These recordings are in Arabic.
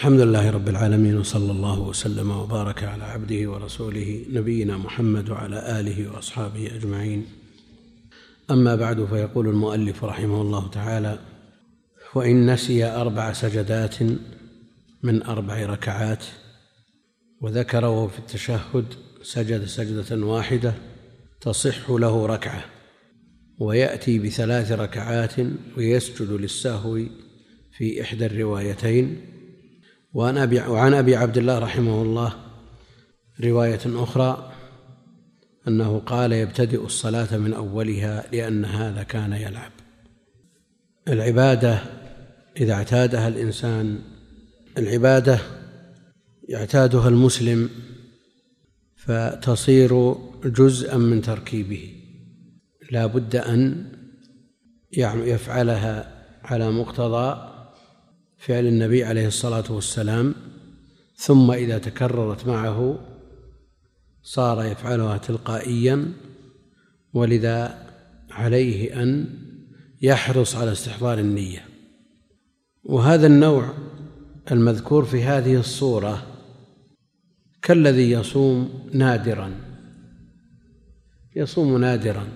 الحمد لله رب العالمين وصلى الله وسلم وبارك على عبده ورسوله نبينا محمد وعلى آله وأصحابه أجمعين. أما بعد فيقول المؤلف رحمه الله تعالى وإن نسي أربع سجدات من أربع ركعات وذكر وهو في التشهد سجد سجدة واحدة تصح له ركعة ويأتي بثلاث ركعات ويسجد للسهو في إحدى الروايتين وعن أبي, وعن أبي عبد الله رحمه الله رواية أخرى أنه قال يبتدئ الصلاة من أولها لأن هذا كان يلعب. العبادة إذا اعتادها الإنسان العبادة يعتادها المسلم فتصير جزءا من تركيبه. لا بد أن يفعلها على مقتضى فعل النبي عليه الصلاة والسلام ثم إذا تكررت معه صار يفعلها تلقائيا ولذا عليه أن يحرص على استحضار النية. وهذا النوع المذكور في هذه الصورة كالذي يصوم نادرا يصوم نادرا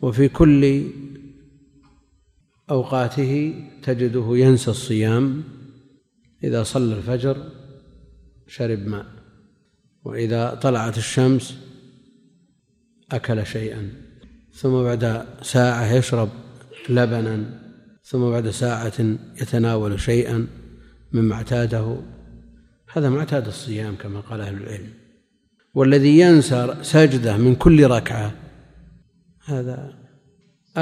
وفي كل أوقاته تجده ينسى الصيام إذا صلى الفجر شرب ماء وإذا طلعت الشمس أكل شيئا ثم بعد ساعة يشرب لبنا ثم بعد ساعة يتناول شيئا مما اعتاده. هذا ما اعتاد الصيام كما قال أهل العلم. والذي ينسى سجدة من كل ركعة هذا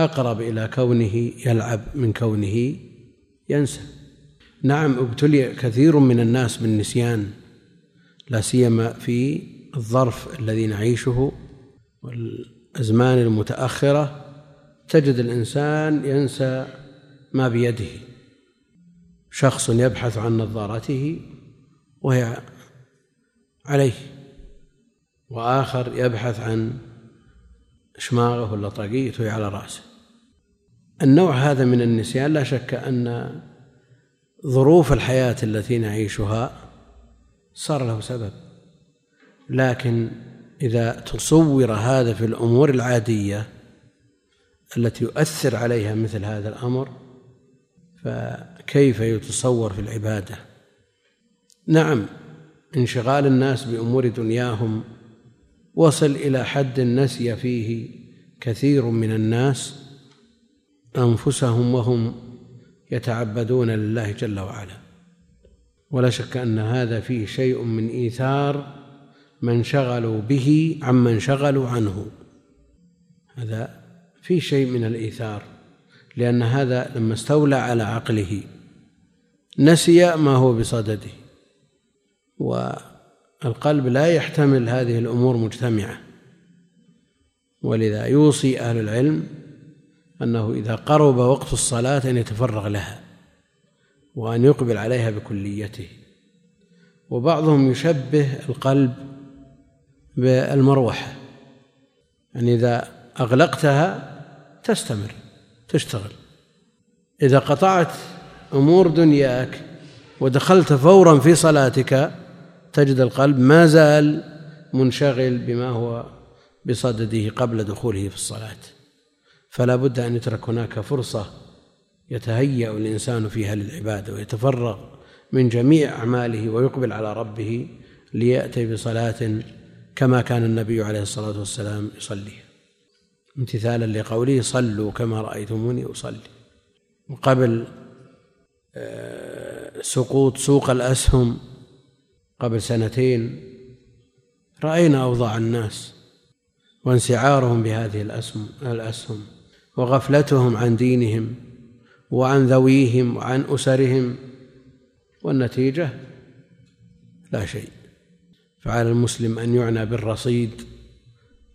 أقرب إلى كونه يلعب من كونه ينسى. نعم ابتلي كثير من الناس بالنسيان لا سيما في الظرف الذي نعيشه والأزمان المتأخرة. تجد الإنسان ينسى ما بيده. شخص يبحث عن نظارته وهي عليه وآخر يبحث عن شماغه ولا طاقيته على رأسه. النوع هذا من النسيان لا شك أن ظروف الحياة التي نعيشها صار له سبب. لكن إذا تصور هذا في الأمور العادية التي يؤثر عليها مثل هذا الأمر فكيف يتصور في العبادة؟ نعم انشغال الناس بأمور دنياهم وصل إلى حد نسي فيه كثير من الناس أنفسهم وهم يتعبدون لله جل وعلا. ولا شك أن هذا فيه شيء من إيثار من شغلوا به عمن شغلوا عنه. هذا فيه شيء من الإيثار لأن هذا لما استولى على عقله نسي ما هو بصدده. والقلب لا يحتمل هذه الأمور مجتمعة. ولذا يوصي أهل العلم أنه إذا قرب وقت الصلاة أن يتفرغ لها وأن يقبل عليها بكليته. وبعضهم يشبه القلب بالمروحة. يعني إذا أغلقتها تستمر تشتغل. إذا قطعت أمور دنياك ودخلت فورا في صلاتك تجد القلب ما زال منشغل بما هو بصدده قبل دخوله في الصلاة. فلا بد أن يترك هناك فرصة يتهيأ الإنسان فيها للعبادة ويتفرغ من جميع أعماله ويقبل على ربه ليأتي بصلاة كما كان النبي عليه الصلاة والسلام يصلي. امتثالا لقوله صلوا كما رأيتموني أصلي. وقبل آه، سقوط سوق الأسهم قبل سنتين رأينا أوضاع الناس وانسعارهم بهذه الأسهم الأسهم. وغفلتهم عن دينهم وعن ذويهم وعن أسرهم والنتيجة لا شيء. فعلى المسلم أن يعنى بالرصيد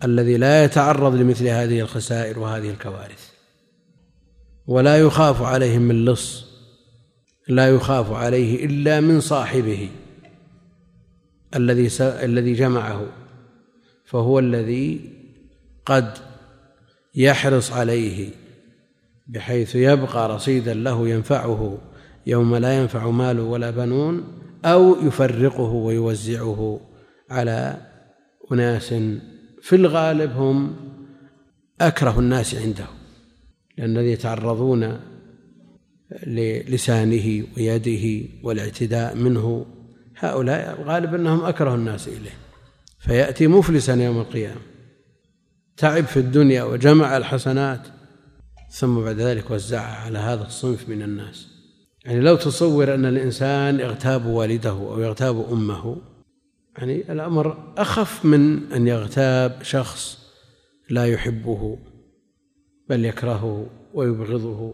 الذي لا يتعرض لمثل هذه الخسائر وهذه الكوارث. ولا يخاف عليهم من لص لا يخاف عليه إلا من صاحبه الذي الذي جمعه فهو الذي قد يحرص عليه بحيث يبقى رصيدا له ينفعه يوم لا ينفع مال ولا بنون أو يفرقه ويوزعه على أناس في الغالب هم أكره الناس عنده لأن يتعرضون للسانه ويده والاعتداء منه هؤلاء غالب أنهم أكره الناس إليه فيأتي مفلسا يوم القيامة. تعب في الدنيا وجمع الحسنات ثم بعد ذلك وزعها على هذا الصنف من الناس. يعني لو تصور أن الإنسان يغتاب والده أو يغتاب أمه يعني الأمر أخف من أن يغتاب شخص لا يحبه بل يكرهه ويبغضه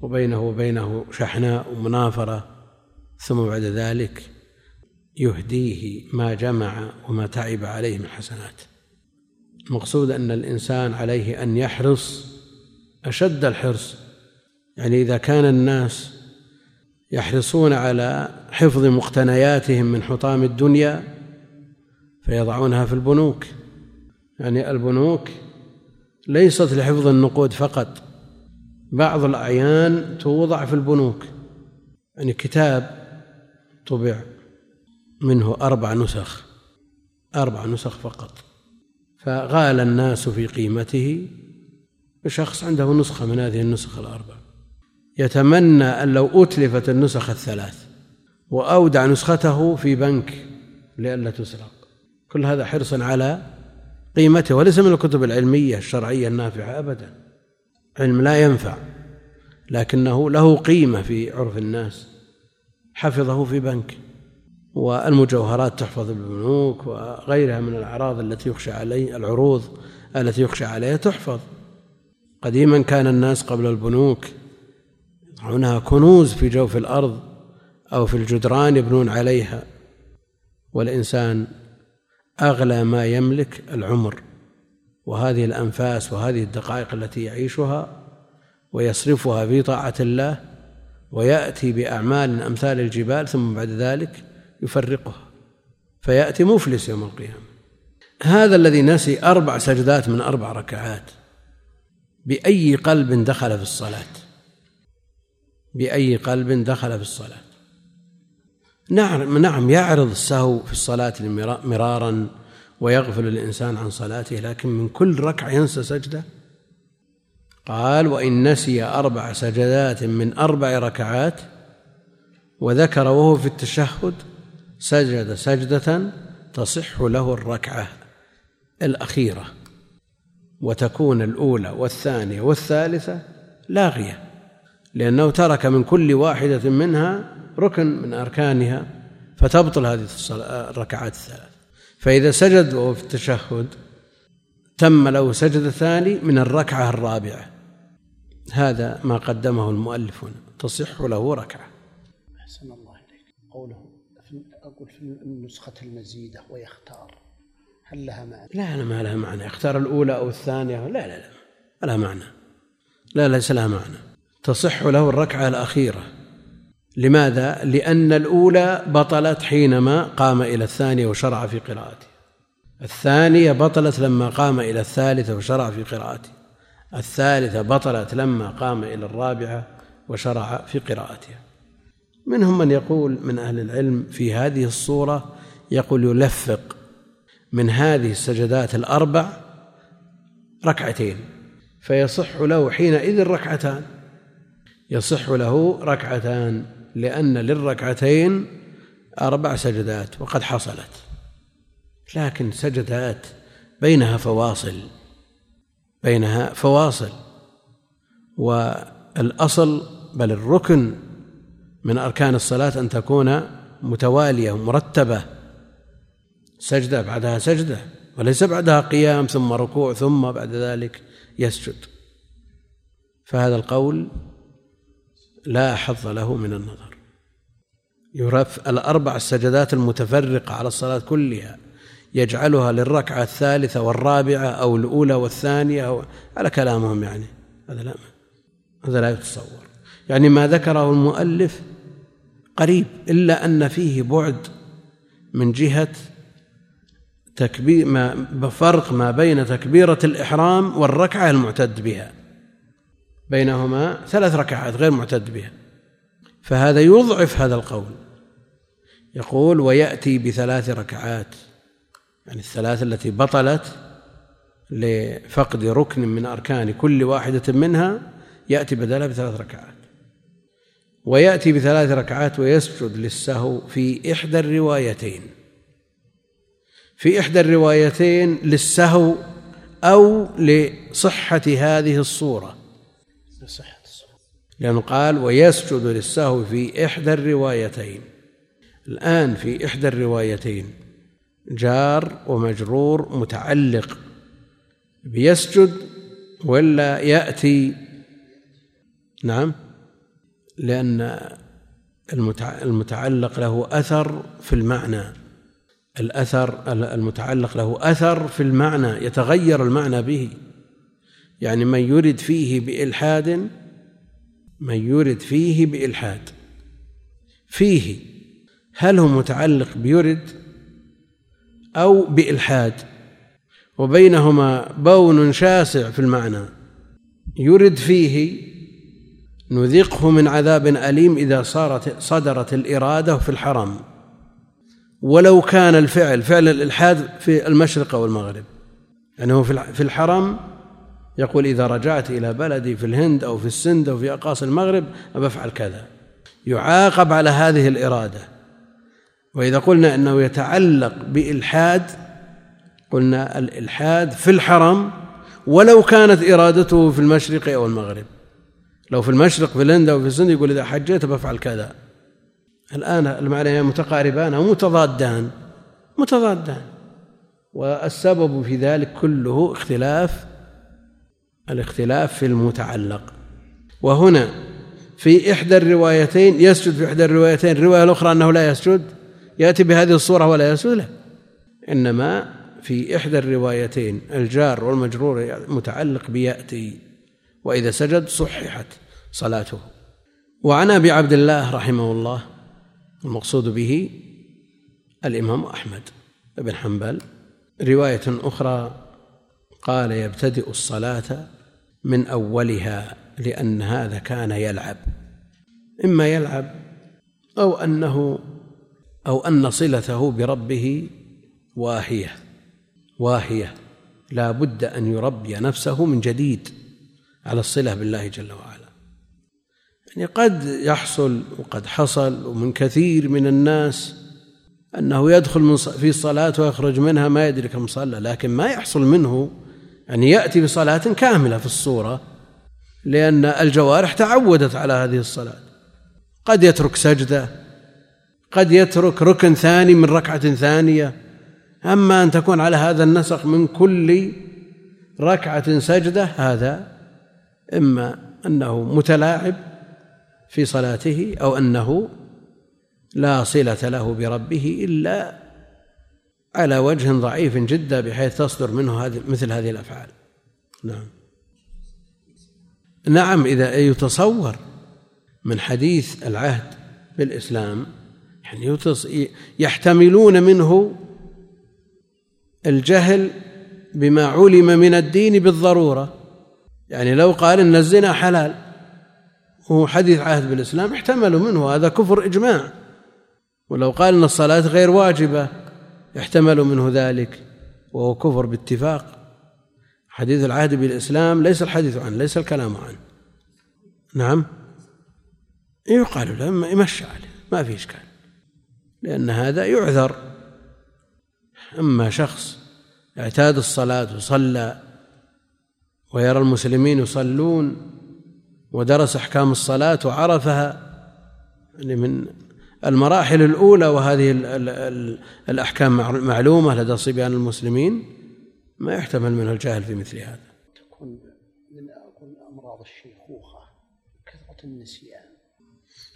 وبينه وبينه شحناء ومنافرة ثم بعد ذلك يهديه ما جمع وما تعب عليه من حسنات. المقصود أن الإنسان عليه أن يحرص أشد الحرص. يعني إذا كان الناس يحرصون على حفظ مقتنياتهم من حطام الدنيا فيضعونها في البنوك. يعني البنوك ليست لحفظ النقود فقط بعض الأعيان توضع في البنوك. يعني كتاب طبع منه أربع نسخ أربع نسخ فقط. فغال الناس في قيمته بشخص عنده نسخة من هذه النسخ الأربع. يتمنى أن لو أتلفت النسخ الثلاث وأودع نسخته في بنك لئلا تسرق. كل هذا حرصا على قيمته وليس من الكتب العلمية الشرعية النافعة أبدا. علم لا ينفع لكنه له قيمة في عرف الناس. حفظه في بنك. والمجوهرات تحفظ بالبنوك وغيرها من الأعراض التي يخشى عليه العروض التي يخشى عليها تحفظ. قديما كان الناس قبل البنوك يضعونها كنوز في جوف الأرض أو في الجدران يبنون عليها. والإنسان أغلى ما يملك العمر. وهذه الأنفاس وهذه الدقائق التي يعيشها ويصرفها في طاعة الله ويأتي بأعمال أمثال الجبال ثم بعد ذلك يفرقها فيأتي مفلس يوم القيامة. هذا الذي نسي أربع سجدات من أربع ركعات. بأي قلب دخل في الصلاة؟ بأي قلب دخل في الصلاة؟ نعم نعم يعرض السهو في الصلاة مرارا ويغفل الإنسان عن صلاته لكن من كل ركعة ينسى سجدة؟ قال وإن نسي أربع سجدات من أربع ركعات وذكر وهو في التشهد سجد سجدة تصح له الركعة الأخيرة وتكون الأولى والثانية والثالثة لاغية لأنه ترك من كل واحدة منها ركن من أركانها فتبطل هذه الركعات الثلاث. فإذا سجد وهو في التشهد تم له سجد ثاني من الركعة الرابعة. هذا ما قدمه المؤلف تصح له ركعة. أحسن الله. أقول في النسخة المزيدة ويختار. هل لها معنى؟ لا لا ما لها معنى. يختار الأولى أو الثانية؟ لا لا لا ما لها معنى. لا ليس لها معنى. تصح له الركعة الأخيرة. لماذا؟ لأن الأولى بطلت حينما قام إلى الثانية وشرع في قراءته. الثانية بطلت لما قام إلى الثالثة وشرع في قراءته. الثالثة بطلت لما قام إلى الرابعة وشرع في قراءتها منهم من يقول من أهل العلم في هذه الصورة يقول يلفق من هذه السجدات الأربع ركعتين فيصح له حينئذ ركعتان يصح له ركعتان لأن للركعتين أربع سجدات وقد حصلت لكن سجدات بينها فواصل بينها فواصل والأصل بل الركن من أركان الصلاة أن تكون متوالية مرتبة. سجدة بعدها سجدة وليس بعدها قيام ثم ركوع ثم بعد ذلك يسجد. فهذا القول لا حظ له من النظر. يرف الأربع السجدات المتفرقة على الصلاة كلها يجعلها للركعة الثالثة والرابعة أو الأولى والثانية أو على كلامهم يعني. هذا لا هذا لا يتصور. يعني ما ذكره المؤلف قريب إلا أن فيه بعد من جهة تكبير ما فرق ما بين تكبيرة الإحرام والركعة المعتد بها. بينهما ثلاث ركعات غير معتد بها. فهذا يضعف هذا القول. يقول ويأتي بثلاث ركعات. يعني الثلاث التي بطلت لفقد ركن من أركان كل واحدة منها يأتي بدلها بثلاث ركعات. ويأتي بثلاث ركعات ويسجد للسهو في إحدى الروايتين. في إحدى الروايتين للسهو أو لصحة هذه الصورة. لصحة الصورة لأنه قال ويسجد للسهو في إحدى الروايتين. الآن في إحدى الروايتين جار ومجرور متعلق. بيسجد ولا يأتي؟ نعم. لأن المتعلق له أثر في المعنى. الأثر المتعلق له أثر في المعنى يتغير المعنى به. يعني من يرد فيه بإلحاد من يرد فيه بإلحاد. فيه هل هو متعلق بيرد أو بإلحاد؟ وبينهما بون شاسع في المعنى. يرد فيه نذقه من عذاب أليم إذا صارت صدرت الإرادة في الحرم. ولو كان الفعل فعل الإلحاد في المشرق والمغرب. يعني هو في الحرم يقول إذا رجعت إلى بلدي في الهند أو في السند أو في أقاصي المغرب أفعل كذا. يعاقب على هذه الإرادة. وإذا قلنا أنه يتعلق بإلحاد قلنا الإلحاد في الحرم ولو كانت إرادته في المشرق أو المغرب. لو في المشرق في الهند أو في السند يقول إذا حجيت بفعل كذا. الآن المعنيان متقاربان أو متضادان. متضادان. والسبب في ذلك كله اختلاف الاختلاف في المتعلق. وهنا في إحدى الروايتين يسجد في إحدى الروايتين الرواية الأخرى أنه لا يسجد يأتي بهذه الصورة ولا يسجد له. إنما في إحدى الروايتين الجار والمجرور متعلق بيأتي. وإذا سجد صححت صلاته. وعن أبي عبد الله رحمه الله المقصود به الإمام أحمد بن حنبل. رواية أخرى قال يبتدئ الصلاة من أولها لأن هذا كان يلعب. إما يلعب أو أنه أو أن صلته بربه واهية واهية. لا بد أن يربي نفسه من جديد. على الصلة بالله جل وعلا. يعني قد يحصل وقد حصل ومن كثير من الناس أنه يدخل من في الصلاة ويخرج منها ما يدري كم صلى لكن ما يحصل منه أن يأتي بصلاة كاملة في الصورة لأن الجوارح تعودت على هذه الصلاة. قد يترك سجدة قد يترك ركن ثاني من ركعة ثانية. أما أن تكون على هذا النسق من كل ركعة سجدة هذا إما أنه متلاعب في صلاته أو أنه لا صلة له بربه إلا على وجه ضعيف جدا بحيث تصدر منه هذه مثل هذه الأفعال. نعم. نعم إذا يتصور من حديث العهد بالإسلام يعني يحتملون منه الجهل بما علم من الدين بالضرورة. يعني لو قال إن الزنا حلال وهو حديث عهد بالإسلام احتملوا منه هذا كفر إجماع. ولو قال إن الصلاة غير واجبة احتملوا منه ذلك وهو كفر باتفاق. حديث العهد بالإسلام ليس الحديث عنه ليس الكلام عنه. نعم؟ يقال له يمشى عليه ما في إشكال. لأن هذا يعذر. أما شخص اعتاد الصلاة وصلى ويرى المسلمين يصلون ودرس أحكام الصلاة وعرفها يعني من المراحل الأولى وهذه الأحكام معلومة لدى صبيان المسلمين ما يحتمل منه الجهل في مثل هذا. تكون من أمراض الشيخوخة كثرة النسيان.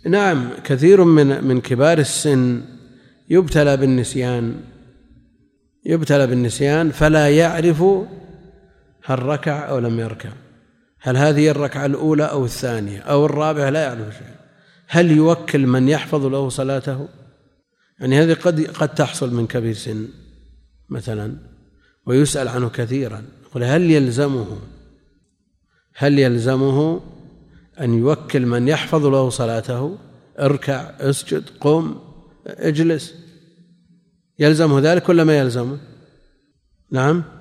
نعم كثير من من كبار السن يبتلى بالنسيان. يبتلى بالنسيان فلا يعرف هل ركع أو لم يركع؟ هل هذه الركعة الأولى أو الثانية أو الرابعة؟ لا يعرف شيء. هل يوكل من يحفظ له صلاته؟ يعني هذه قد قد تحصل من كبير سن مثلا ويسأل عنه كثيرا يقول هل يلزمه؟ هل يلزمه أن يوكل من يحفظ له صلاته؟ اركع اسجد قم اجلس. يلزمه ذلك ولا ما يلزمه؟ نعم.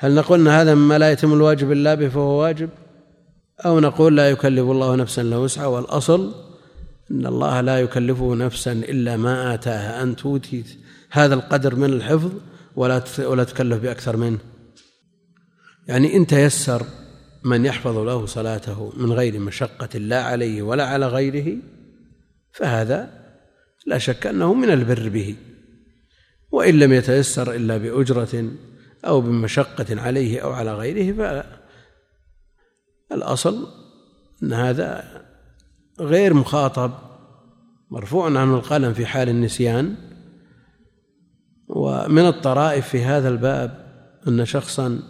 هل نقول إن هذا مما لا يتم الواجب إلا به فهو واجب؟ أو نقول لا يكلف الله نفسا إلا وسعها؟ والأصل إن الله لا يكلفه نفسا إلا ما آتاها. أنت أوتيت هذا القدر من الحفظ ولا ولا تكلف بأكثر منه. يعني إن تيسر من يحفظ له صلاته من غير مشقة لا عليه ولا على غيره فهذا لا شك أنه من البر به. وإن لم يتيسر إلا بأجرة أو بمشقة عليه أو على غيره فالاصل أن هذا غير مخاطب مرفوع عنه القلم في حال النسيان. ومن الطرائف في هذا الباب أن شخصا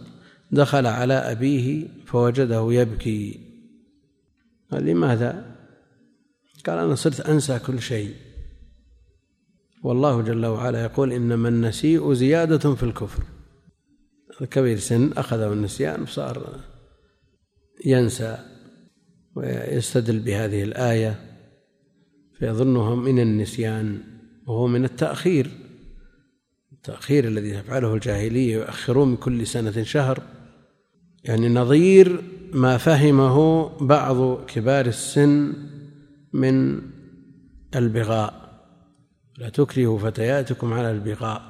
دخل على أبيه فوجده يبكي. قال لماذا؟ قال أنا صرت أنسى كل شيء. والله جل وعلا يقول إنما النسيء زيادة في الكفر. الكبير سن أخذه النسيان فصار ينسى ويستدل بهذه الآية فيظنها من النسيان وهو من التأخير التأخير الذي تفعله الجاهلية يؤخرون من كل سنة شهر. يعني نظير ما فهمه بعض كبار السن من البغاء. لا تكرهوا فتياتكم على البغاء.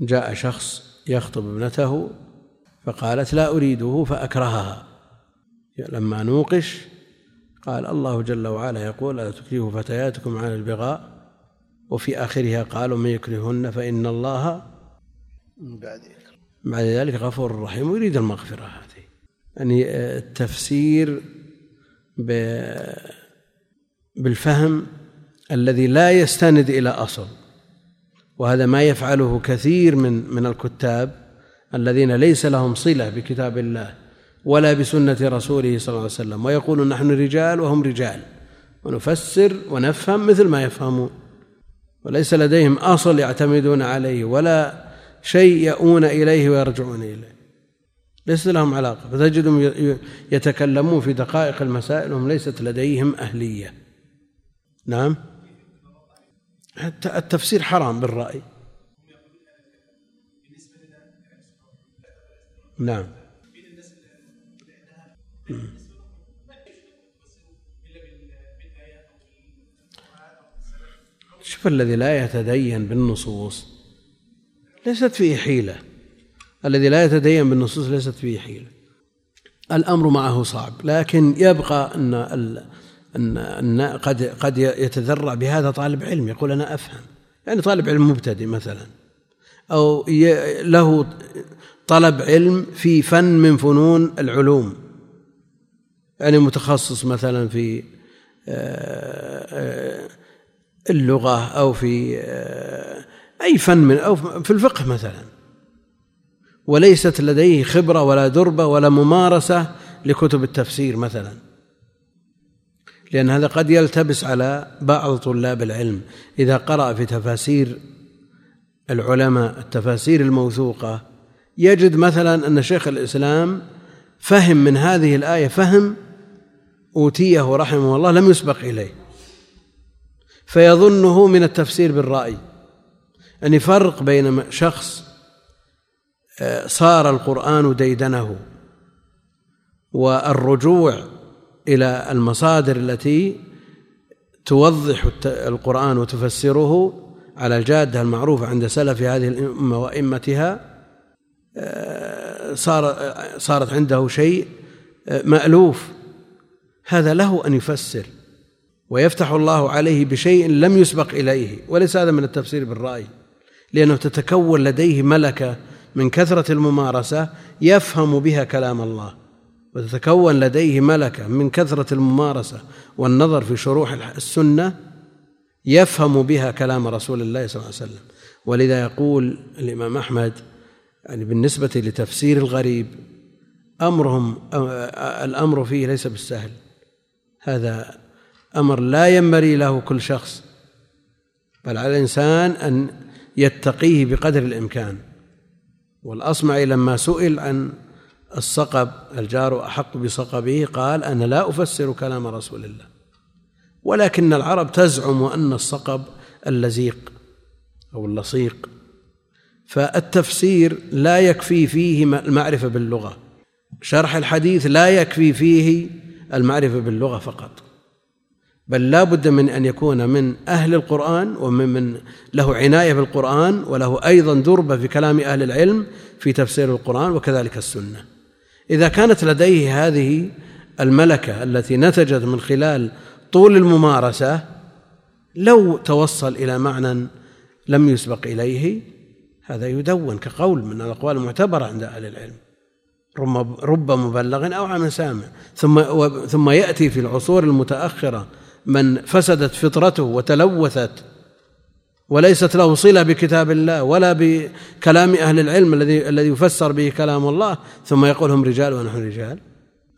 جاء شخص يخطب ابنته فقالت لا أريده فأكرهها. لما نوقش قال الله جل وعلا يقول لا تكرهوا فتياتكم على البغاء وفي آخرها قالوا من يكرهن فإن الله بعد بعد ذلك غفور رحيم ويريد المغفرة هذه. يعني آه، التفسير بالفهم الذي لا يستند إلى أصل. وهذا ما يفعله كثير من من الكتاب الذين ليس لهم صلة بكتاب الله ولا بسنة رسوله صلى الله عليه وسلم ويقول نحن رجال وهم رجال ونفسر ونفهم مثل ما يفهمون وليس لديهم أصل يعتمدون عليه ولا شيء يؤون إليه ويرجعون إليه. ليس لهم علاقة فتجدهم يتكلمون في دقائق المسائل وهم ليست لديهم أهلية. نعم؟ التفسير حرام بالرأي. نعم. شوف الذي لا يتدين بالنصوص ليست فيه حيلة. الذي لا يتدين بالنصوص ليست فيه حيلة. الأمر معه صعب لكن يبقى أن أن قد قد يتذرع بهذا طالب علم يقول أنا أفهم. يعني طالب علم مبتدئ مثلا. أو له طلب علم في فن من فنون العلوم. يعني متخصص مثلا في آه، آه، اللغة أو في آه، أي فن من أو في الفقه مثلا. وليست لديه خبرة ولا دربة ولا ممارسة لكتب التفسير مثلا. لأن هذا قد يلتبس على بعض طلاب العلم. إذا قرأ في تفاسير العلماء التفاسير الموثوقة يجد مثلا أن شيخ الإسلام فهم من هذه الآية فهم أوتيه رحمه الله لم يسبق إليه. فيظنه من التفسير بالرأي يعني فرق بين شخص آه، صار القرآن ديدنه والرجوع إلى المصادر التي توضح القرآن وتفسره على الجادة المعروفة عند سلف هذه الأمة وأئمتها آه، صار صارت عنده شيء آه، مألوف. هذا له أن يفسر ويفتح الله عليه بشيء لم يسبق إليه وليس هذا من التفسير بالرأي لأنه تتكون لديه ملكة من كثرة الممارسة يفهم بها كلام الله. وتتكون لديه ملكة من كثرة الممارسة والنظر في شروح السنة يفهم بها كلام رسول الله صلى الله عليه وسلم. ولذا يقول الإمام أحمد يعني بالنسبة لتفسير الغريب أمرهم الأمر فيه ليس بالسهل. هذا أمر لا ينبغي له كل شخص بل على الإنسان أن يتقيه بقدر الإمكان. والأصمعي لما سئل عن الصقب الجار أحق بصقبه قال أنا لا أفسر كلام رسول الله ولكن العرب تزعم أن الصقب اللزيق أو اللصيق. فالتفسير لا يكفي فيه المعرفة باللغة. شرح الحديث لا يكفي فيه المعرفة باللغة فقط بل لا بد من أن يكون من أهل القرآن ومن من له عناية بالقرآن وله أيضا دربة في كلام أهل العلم في تفسير القرآن وكذلك السنة. إذا كانت لديه هذه الملكة التي نتجت من خلال طول الممارسة لو توصل إلى معنى لم يسبق إليه هذا يدون كقول من الأقوال المعتبرة عند أهل العلم. رب مبلغ أو عام سامع. ثم ثم يأتي في العصور المتأخرة من فسدت فطرته وتلوثت وليست له صلة بكتاب الله ولا بكلام أهل العلم الذي الذي يفسر به كلام الله. ثم يقول هم رجال ونحن رجال.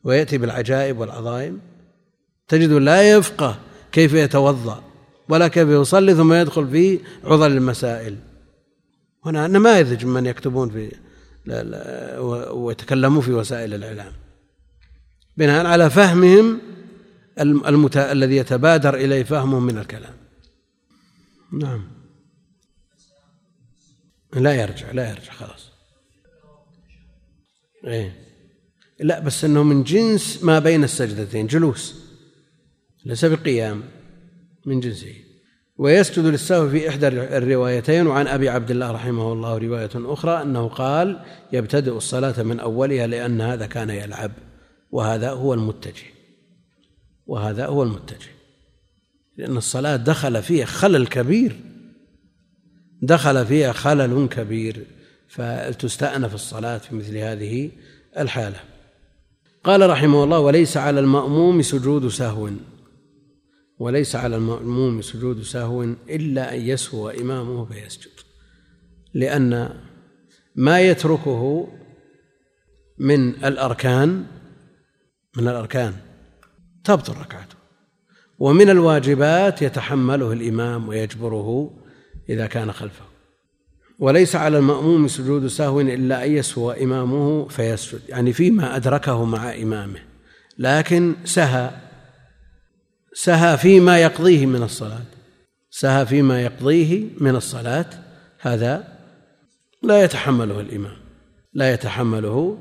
ويأتي بالعجائب والعظائم. تجد لا يفقه كيف يتوضأ ولا كيف يصلي ثم يدخل في عضل المسائل. هنا نماذج من يكتبون في ويتكلمون في وسائل الإعلام. بناء على فهمهم. الذي يتبادر إليه فهمه من الكلام. نعم. لا يرجع لا يرجع خلاص. إيه. لا بس إنه من جنس ما بين السجدتين جلوس. ليس بقيام من جنسه. ويسجد للسهو في إحدى الروايتين وعن أبي عبد الله رحمه الله رواية أخرى أنه قال يبتدئ الصلاة من أولها لأن هذا كان يلعب وهذا هو المتجه. وهذا هو المتجه. لأن الصلاة دخل فيها خلل كبير. دخل فيها خلل كبير فتستأنف الصلاة في مثل هذه الحالة. قال رحمه الله وليس على المأموم سجود سهو. وليس على المأموم سجود سهو إلا أن يسهو إمامه فيسجد لأن ما يتركه من الأركان من الأركان تبطل ركعته ومن الواجبات يتحمله الإمام ويجبره إذا كان خلفه. وليس على المأموم سجود سهو إلا أن يسهو إمامه فيسجد. يعني فيما أدركه مع إمامه. لكن سهى. سهى فيما يقضيه من الصلاة. سهى فيما يقضيه من الصلاة. هذا لا يتحمله الإمام. لا يتحمله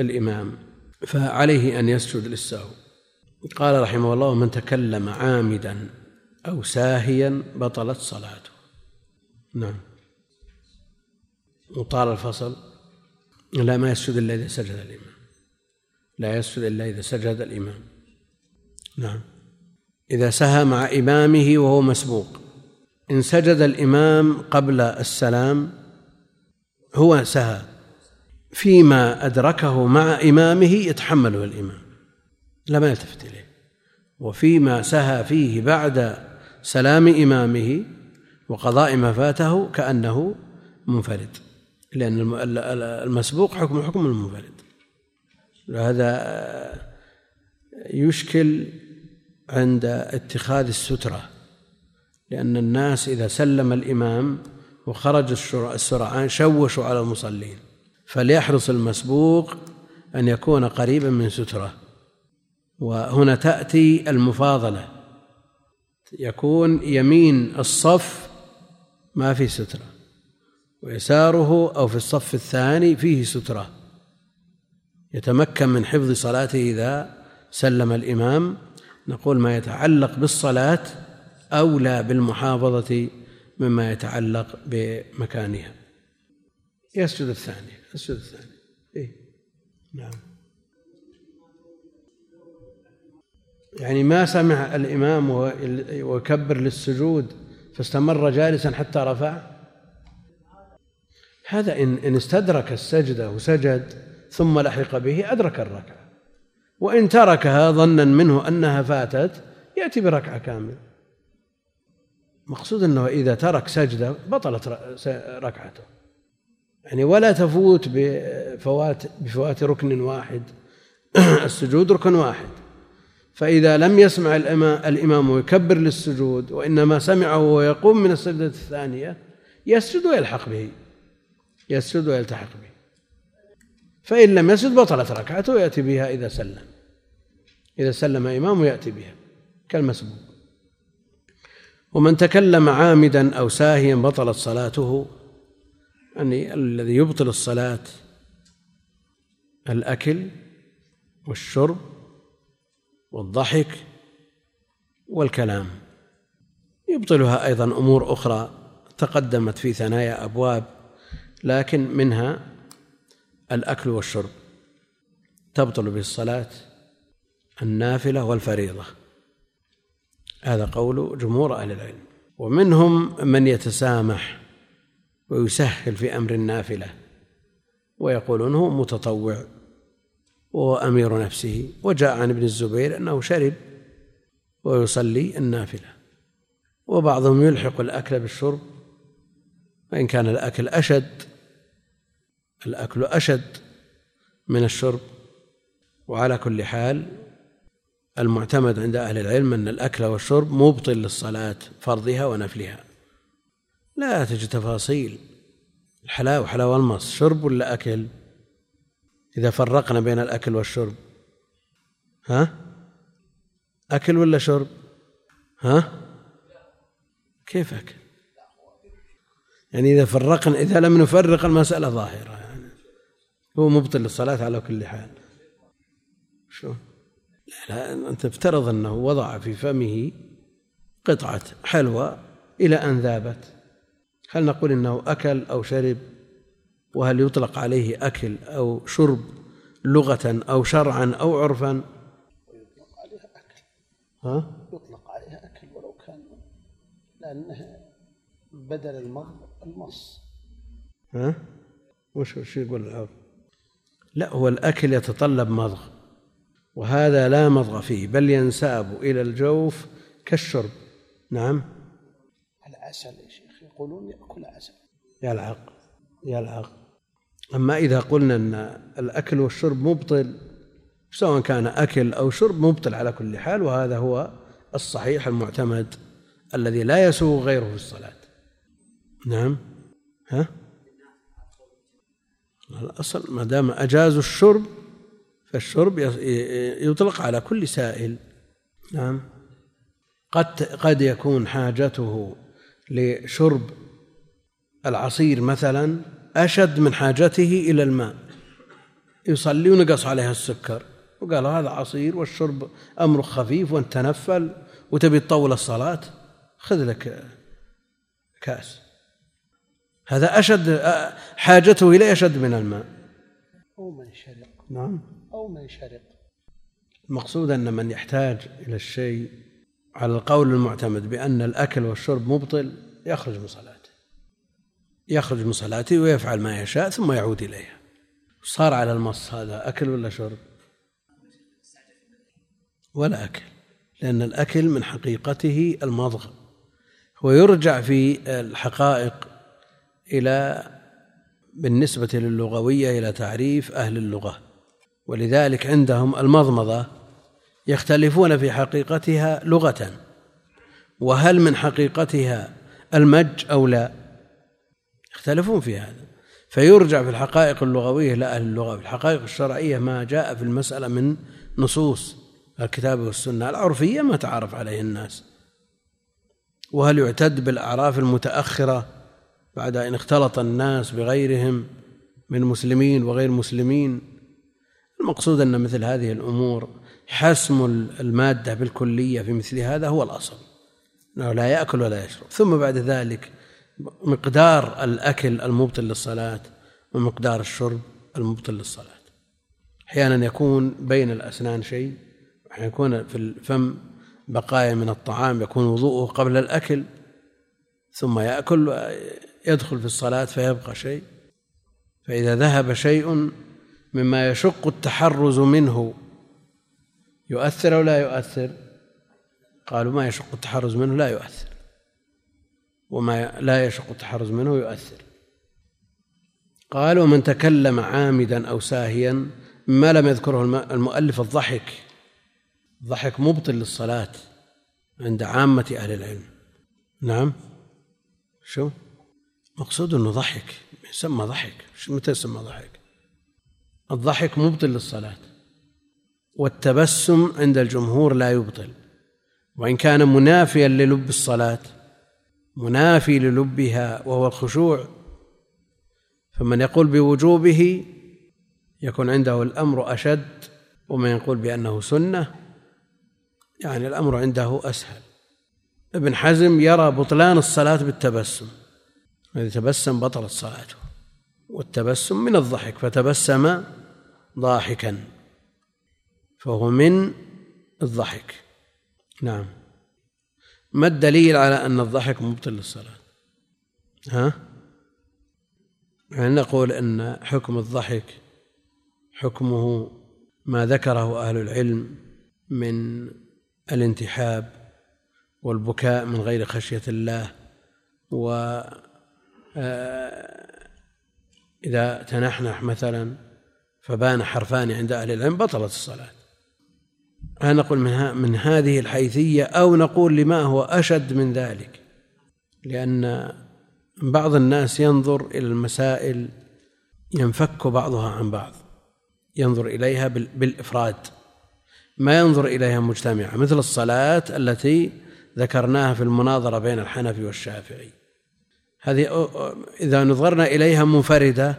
الإمام. فعليه أن يسجد للسهو. قال رحمه الله من تكلم عامدا أو ساهيا بطلت صلاته. نعم. وطال الفصل. لا ما يسجد إلا إذا سجد الإمام. لا يسجد إلا إذا سجد الإمام. نعم. إذا سهى مع إمامه وهو مسبوق. إن سجد الإمام قبل السلام هو سهى. فيما أدركه مع إمامه يتحمله الإمام. لا ما يلتفت إليه. وفيما سهى فيه بعد سلام إمامه وقضاء ما فاته كأنه منفرد لأن المسبوق حكم حكم المنفرد. هذا يشكل عند اتخاذ السترة لأن الناس إذا سلم الإمام وخرج السرعان شوشوا على المصلين فليحرص المسبوق أن يكون قريبا من سترة. وهنا تأتي المفاضلة يكون يمين الصف ما في سترة. ويساره أو في الصف الثاني فيه سترة. يتمكن من حفظ صلاته إذا سلم الإمام. نقول ما يتعلق بالصلاة أولى بالمحافظة مما يتعلق بمكانها. يسجد الثاني يسجد الثاني. إيه؟ نعم. يعني ما سمع الإمام وكبر للسجود فاستمر جالسا حتى رفع. هذا إن إن استدرك السجدة وسجد ثم لحق به أدرك الركعة. وإن تركها ظنا منه أنها فاتت يأتي بركعة كاملة. مقصود أنه إذا ترك سجدة بطلت ركعته. يعني ولا تفوت بفوات بفوات ركن واحد. السجود ركن واحد. فإذا لم يسمع الإمام ويكبر للسجود وإنما سمعه ويقوم من السجدة الثانية يسجد ويلحق به. يسجد ويلتحق به. فإن لم يسجد بطلت ركعته ويأتي بها إذا سلم. إذا سلم إمامه يأتي بها كالمسبوق ومن تكلم عامدا أو ساهيا بطلت صلاته يعني الذي يبطل الصلاة الأكل والشرب والضحك والكلام. يبطلها أيضا أمور أخرى تقدمت في ثنايا أبواب لكن منها الأكل والشرب. تبطل به الصلاة النافلة والفريضة. هذا قول جمهور أهل العلم. ومنهم من يتسامح ويسهل في أمر النافلة ويقولون هو متطوع. وهو أمير نفسه. وجاء عن ابن الزبير أنه شرب ويصلي النافلة. وبعضهم يلحق الأكل بالشرب. وإن كان الأكل أشد الأكل أشد من الشرب. وعلى كل حال المعتمد عند أهل العلم أن الأكل والشرب مبطل للصلاة فرضها ونفلها. لا تجد تفاصيل. الحلاوة حلاوة المص. شرب ولا أكل؟ إذا فرقنا بين الأكل والشرب. ها؟ أكل ولا شرب؟ ها؟ كيف أكل؟ يعني إذا فرقنا إذا لم نفرق المسألة ظاهرة يعني. هو مبطل للصلاة على كل حال. شو؟ لا, لا أنت افترض أنه وضع في فمه قطعة حلوى إلى أن ذابت. هل نقول إنه أكل أو شرب؟ وهل يطلق عليه أكل أو شرب لغة أو شرعا أو عرفا؟ يطلق عليها اكل ها؟ يطلق عليها أكل ولو كان لأنه بدل المضغ المص. ها؟ وش وش يقول العرف لا هو الأكل يتطلب مضغ وهذا لا مضغ فيه بل ينساب إلى الجوف كالشرب. نعم؟ العسل يا شيخ يقولون يأكل عسل. يلعق يلعق أما إذا قلنا أن الأكل والشرب مبطل سواء كان أكل أو شرب مبطل على كل حال وهذا هو الصحيح المعتمد الذي لا يسوغ غيره في الصلاة. نعم. ها؟ الأصل ما دام أجازوا الشرب فالشرب يطلق على كل سائل. نعم. قد قد يكون حاجته لشرب العصير مثلا أشد من حاجته إلى الماء. يصلي ونقص عليها السكر. وقال هذا عصير والشرب أمر خفيف وأنت تنفل وتبي تطول الصلاة خذ لك كأس. هذا أشد حاجته إليه أشد من الماء. أو من شرق. نعم. أو من شرق. المقصود أن من يحتاج إلى الشيء على القول المعتمد بأن الأكل والشرب مبطل يخرج من صلاته. يخرج من صلاته ويفعل ما يشاء ثم يعود إليها. صار على المص هذا أكل ولا شرب؟ ولا أكل لأن الأكل من حقيقته المضغ ويرجع في الحقائق إلى بالنسبة للغوية إلى تعريف أهل اللغة. ولذلك عندهم المضمضة يختلفون في حقيقتها لغة وهل من حقيقتها المج أو لا؟ يختلفون في هذا. فيرجع في الحقائق اللغوية إلى أهل اللغة. في الحقائق الشرعية ما جاء في المسألة من نصوص الكتاب والسنة. العرفية ما تعرف عليه الناس. وهل يعتد بالأعراف المتأخرة بعد أن اختلط الناس بغيرهم من مسلمين وغير مسلمين؟ المقصود أن مثل هذه الأمور حسم المادة بالكلية في مثل هذا هو الأصل. أنه لا يأكل ولا يشرب. ثم بعد ذلك مقدار الأكل المبطل للصلاة ومقدار الشرب المبطل للصلاة. أحيانا يكون بين الأسنان شيء أحيانا يكون في الفم بقايا من الطعام يكون وضوءه قبل الأكل ثم يأكل يدخل في الصلاة فيبقى شيء. فإذا ذهب شيء مما يشق التحرز منه يؤثر أو لا يؤثر؟ قالوا ما يشق التحرز منه لا يؤثر. وما لا يشق التحرز منه يؤثر. قال ومن تكلم عامدا أو ساهيا ما لم يذكره المؤلف الضحك. الضحك مبطل للصلاة عند عامة أهل العلم. نعم. شو؟ مقصود أنه ضحك. يسمى ضحك. متى يسمى ضحك؟ الضحك مبطل للصلاة. والتبسم عند الجمهور لا يبطل. وإن كان منافيا للب الصلاة منافي للبها وهو الخشوع فمن يقول بوجوبه يكون عنده الأمر أشد ومن يقول بأنه سنة يعني الأمر عنده أسهل. ابن حزم يرى بطلان الصلاة بالتبسم إذا تبسم بطلت صلاته والتبسم من الضحك فتبسم ضاحكا فهو من الضحك. نعم. ما الدليل على أن الضحك مبطل للصلاة؟ ها؟ يعني نقول أن حكم الضحك حكمه ما ذكره أهل العلم من الانتحاب والبكاء من غير خشية الله و آه، إذا تنحنح مثلا فبان حرفان عند أهل العلم بطلت الصلاة. هل نقول من, من هذه الحيثية أو نقول لما هو أشد من ذلك؟ لأن بعض الناس ينظر إلى المسائل ينفك بعضها عن بعض ينظر إليها بالإفراد ما ينظر إليها مجتمعة مثل الصلاة التي ذكرناها في المناظرة بين الحنفي والشافعي. هذه إذا نظرنا إليها منفردة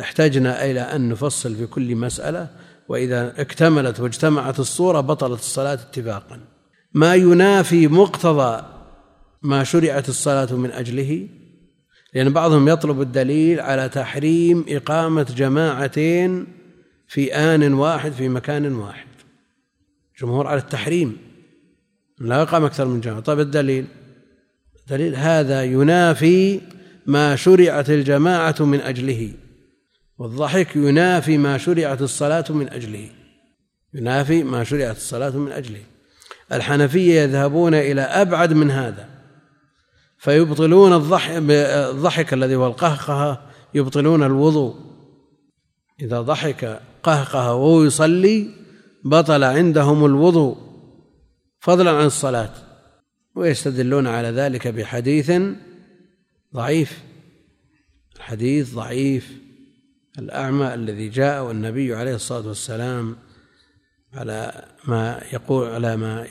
احتجنا إلى أن نفصل في كل مسألة وإذا اكتملت واجتمعت الصورة بطلت الصلاة اتفاقا. ما ينافي مقتضى ما شرعت الصلاة من أجله لأن بعضهم يطلب الدليل على تحريم إقامة جماعتين في آن واحد في مكان واحد. جمهور على التحريم لا يقام أكثر من جماعة. طيب الدليل؟ دليل هذا ينافي ما شرعت الجماعة من أجله. والضحك ينافي ما شرعت الصلاة من أجله. ينافي ما شرعت الصلاة من أجله. الحنفية يذهبون إلى أبعد من هذا فيبطلون الضحك الذي هو القهقهة يبطلون الوضوء. إذا ضحك قهقه وهو يصلي بطل عندهم الوضوء فضلا عن الصلاة ويستدلون على ذلك بحديث ضعيف. الحديث ضعيف. الأعمى الذي جاء والنبي عليه الصلاة والسلام على ما يقول على ما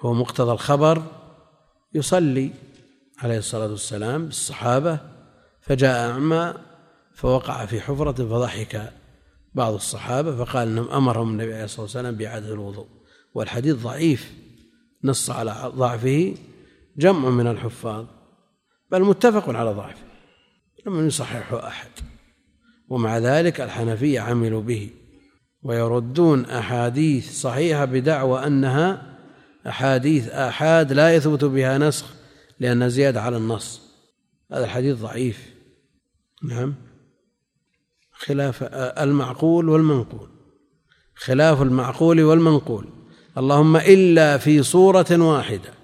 هو مقتضى الخبر يصلي عليه الصلاة والسلام بالصحابة فجاء أعمى فوقع في حفرة فضحك بعض الصحابة فقال أنهم أمرهم النبي عليه الصلاة والسلام بإعادة الوضوء والحديث ضعيف نص على ضعفه جمع من الحفاظ بل متفق على ضعفه لم يصححه أحد. ومع ذلك الحنفية عملوا به. ويردون أحاديث صحيحة بدعوى أنها أحاديث آحاد لا يثبت بها نسخ لأنها زيادة على النص. هذا الحديث ضعيف. نعم. خلاف المعقول والمنقول. خلاف المعقول والمنقول. اللهم إلا في صورة واحدة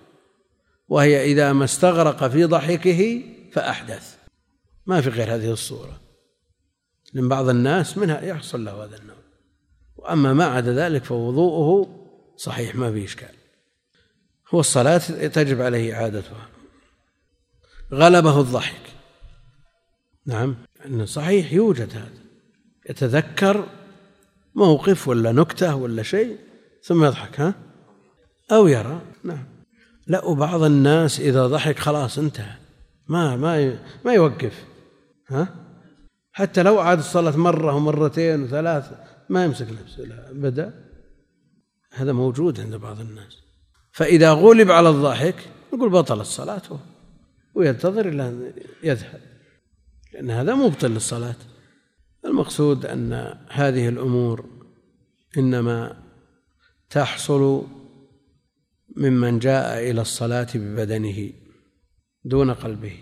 وهي إذا ما استغرق في ضحكه فأحدث. ما في غير هذه الصورة. لأن بعض الناس منها يحصل له هذا النوع. وأما ما عدا ذلك فوضوءه صحيح ما في إشكال. هو الصلاة تجب عليه إعادتها. غلبه الضحك. نعم صحيح يوجد هذا. يتذكر موقف ولا نكتة ولا شيء ثم يضحك ها؟ أو يرى. نعم. لا وبعض الناس إذا ضحك خلاص انتهى. ما ما ما يوقف ها؟ حتى لو عاد الصلاة مرة ومرتين وثلاث ما يمسك نفسه بدأ. هذا موجود عند بعض الناس. فإذا غلب على الضحك يقول بطل الصلاة وينتظر إلى أن يذهب. لأن هذا مبطل للصلاة المقصود أن هذه الأمور إنما تحصل ممن جاء إلى الصلاة ببدنه دون قلبه.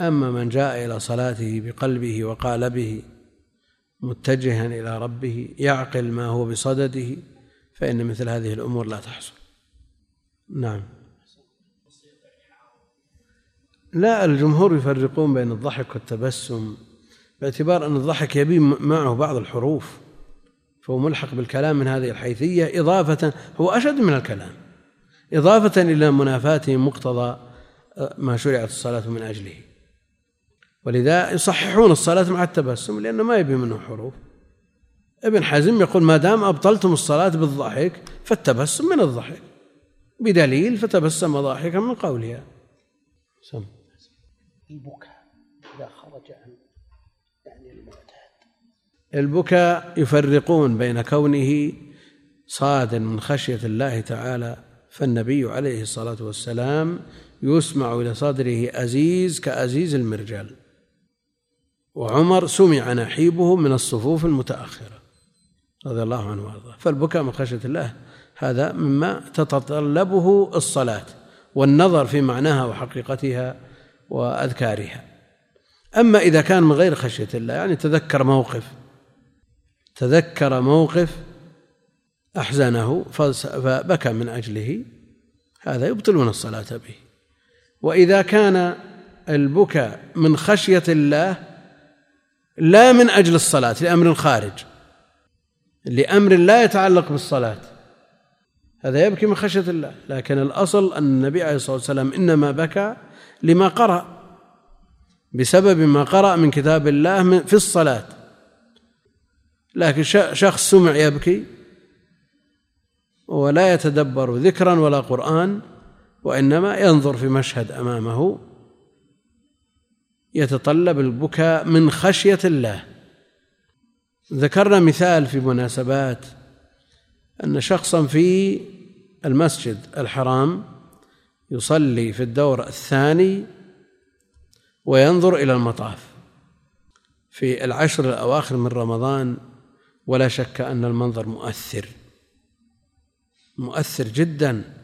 أما من جاء إلى صلاته بقلبه وقالبه متجها إلى ربه يعقل ما هو بصدده فإن مثل هذه الأمور لا تحصل. نعم. لا الجمهور يفرقون بين الضحك والتبسم باعتبار أن الضحك يبي معه بعض الحروف فهو ملحق بالكلام من هذه الحيثية إضافة هو أشد من الكلام إضافة إلى منافاته مقتضى آه، ما شرعت الصلاة من أجله. ولذا يصححون الصلاة مع التبسم لأنه ما يبي منه حروف. ابن حزم يقول ما دام أبطلتم الصلاة بالضحك فالتبسم من الضحك. بدليل فتبسم ضاحكا من قولها. سم. البكاء إذا خرج عن يعني المعتاد. البكاء يفرقون بين كونه صاد من خشية الله تعالى فالنبي عليه الصلاة والسلام يسمع إلى صدره أزيز كأزيز المرجل. وعمر سمع نحيبه من الصفوف المتأخرة رضي الله عنه وأرضاه. فالبكاء من خشية الله هذا مما تتطلبه الصلاة والنظر في معناها وحقيقتها وأذكارها. أما إذا كان من غير خشية الله يعني تذكر موقف تذكر موقف أحزنه فبكى من أجله هذا يبطلون الصلاة به. وإذا كان البكاء من خشية الله لا من أجل الصلاة لأمر خارج لأمر لا يتعلق بالصلاة. هذا يبكي من خشية الله. لكن الأصل أن النبي عليه الصلاة والسلام إنما بكى لما قرأ بسبب ما قرأ من كتاب الله في الصلاة. لكن شخص سمع يبكي ولا يتدبر ذكرا ولا قرآن وإنما ينظر في مشهد أمامه يتطلب البكاء من خشية الله. ذكرنا مثال في مناسبات أن شخصا في المسجد الحرام يصلي في الدور الثاني وينظر إلى المطاف. في العشر الأواخر من رمضان ولا شك أن المنظر مؤثر مؤثر جدا.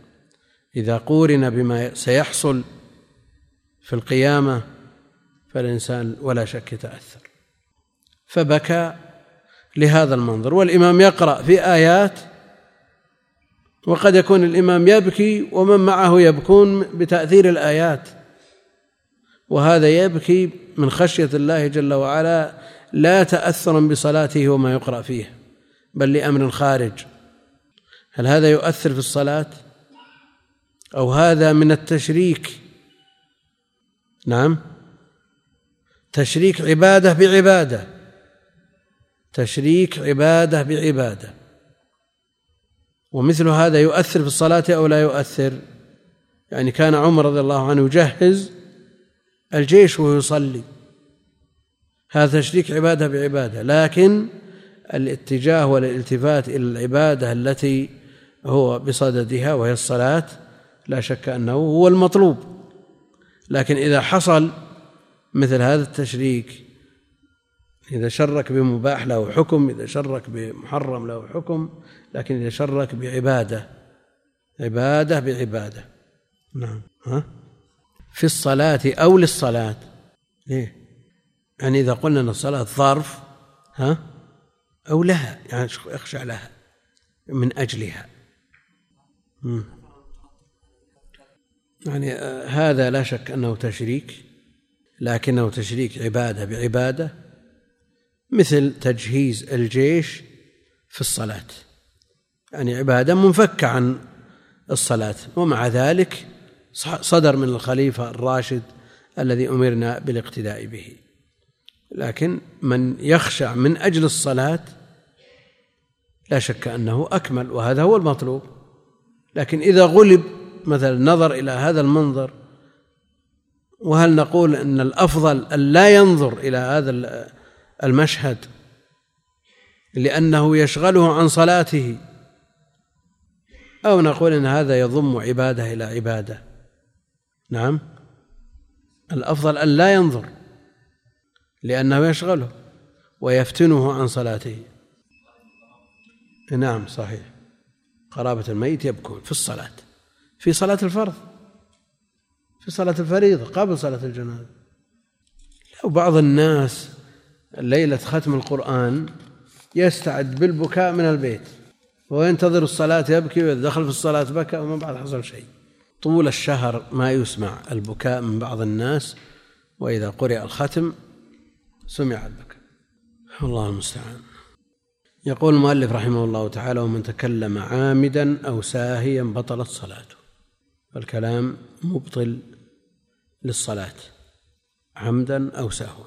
إذا قورن بما سيحصل في القيامة فالإنسان ولا شك يتأثر. فبكى لهذا المنظر. والإمام يقرأ في آيات وقد يكون الإمام يبكي ومن معه يبكون بتأثير الآيات. وهذا يبكي من خشية الله جل وعلا لا تأثرا بصلاته وما يقرأ فيه بل لأمر خارج. هل هذا يؤثر في الصلاة؟ أو هذا من التشريك؟ نعم. تشريك عبادة بعبادة. تشريك عبادة بعبادة. ومثل هذا يؤثر في الصلاة أو لا يؤثر؟ يعني كان عمر رضي الله عنه يجهز الجيش وهو يصلي. هذا تشريك عبادة بعبادة. لكن الاتجاه والالتفات إلى العبادة التي هو بصددها وهي الصلاة لا شك أنه هو المطلوب. لكن إذا حصل مثل هذا التشريك. إذا شرك بمباح له حكم إذا شرك بمحرم له حكم لكن إذا شرك بعبادة عبادة بعبادة. نعم. ها؟ في الصلاة أو للصلاة. ليه يعني إذا قلنا أن الصلاة ظرف ها؟ أو لها. يعني يخشع لها. من أجلها. يعني آه، هذا لا شك أنه تشريك. لكنه تشريك عبادة بعبادة مثل تجهيز الجيش في الصلاة. يعني عبادة منفكة عن الصلاة ومع ذلك صدر من الخليفة الراشد الذي أمرنا بالاقتداء به. لكن من يخشع من أجل الصلاة لا شك أنه أكمل وهذا هو المطلوب. لكن إذا غلب مثلا نظر إلى هذا المنظر وهل نقول أن الأفضل أن لا ينظر إلى هذا المشهد لأنه يشغله عن صلاته؟ أو نقول أن هذا يضم عبادة إلى عبادة؟ نعم. الأفضل أن لا ينظر لأنه يشغله ويفتنه عن صلاته. نعم صحيح. قرابة الميت يبكون في الصلاة في صلاة الفرض. في صلاة الفريضة قبل صلاة الجنازة. لو بعض الناس ليلة ختم القرآن يستعد بالبكاء من البيت وينتظر الصلاة يبكي وإذا دخل في الصلاة بكى وما بعد حصل شيء. طول الشهر ما يسمع البكاء من بعض الناس وإذا قرئ الختم سمع البكاء. الله المستعان. يقول المؤلف رحمه الله تعالى ومن تكلم عامدا أو ساهيا بطلت صلاته. الكلام مبطل للصلاة عمدا أو سهوا.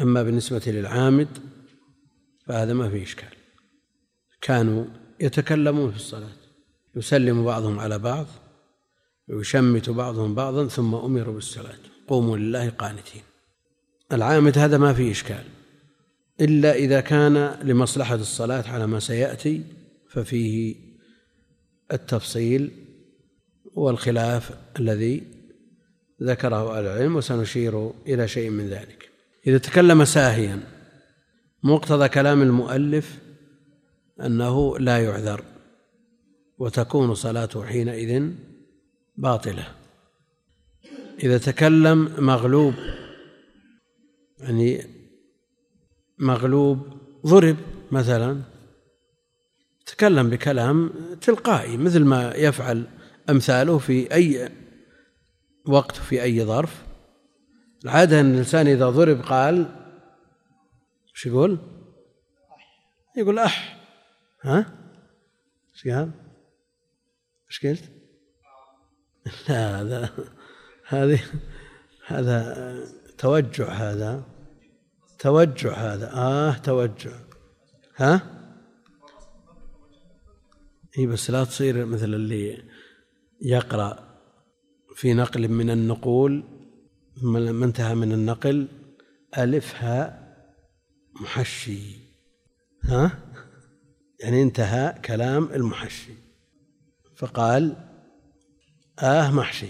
أما بالنسبة للعامد فهذا ما فيه إشكال. كانوا يتكلمون في الصلاة يسلم بعضهم على بعض ويشمت بعضهم بعضا ثم أمروا بالصلاة قوموا لله قانتين. العامد هذا ما فيه إشكال. إلا إذا كان لمصلحة الصلاة على ما سيأتي ففيه التفصيل والخلاف الذي ذكره أهل العلم وسنشير إلى شيء من ذلك. إذا تكلم ساهيا مقتضى كلام المؤلف أنه لا يعذر وتكون صلاته حينئذ باطلة. إذا تكلم مغلوب يعني مغلوب ضرب مثلا تكلم بكلام تلقائي مثل ما يفعل أمثاله في أي وقت في أي ظرف العادة أن الإنسان إذا ضرب قال إيش يقول؟ يقول أح ها؟ إيش قال؟ إيش قلت؟ لا هذا هذه هذا توجع هذا توجع هذا آه توجع ها؟ إي بس لا تصير مثل اللي يقرأ في نقل من النقول لما انتهى من النقل ألف هاء محشي. ها؟ يعني انتهى كلام المحشي. فقال آه محشي.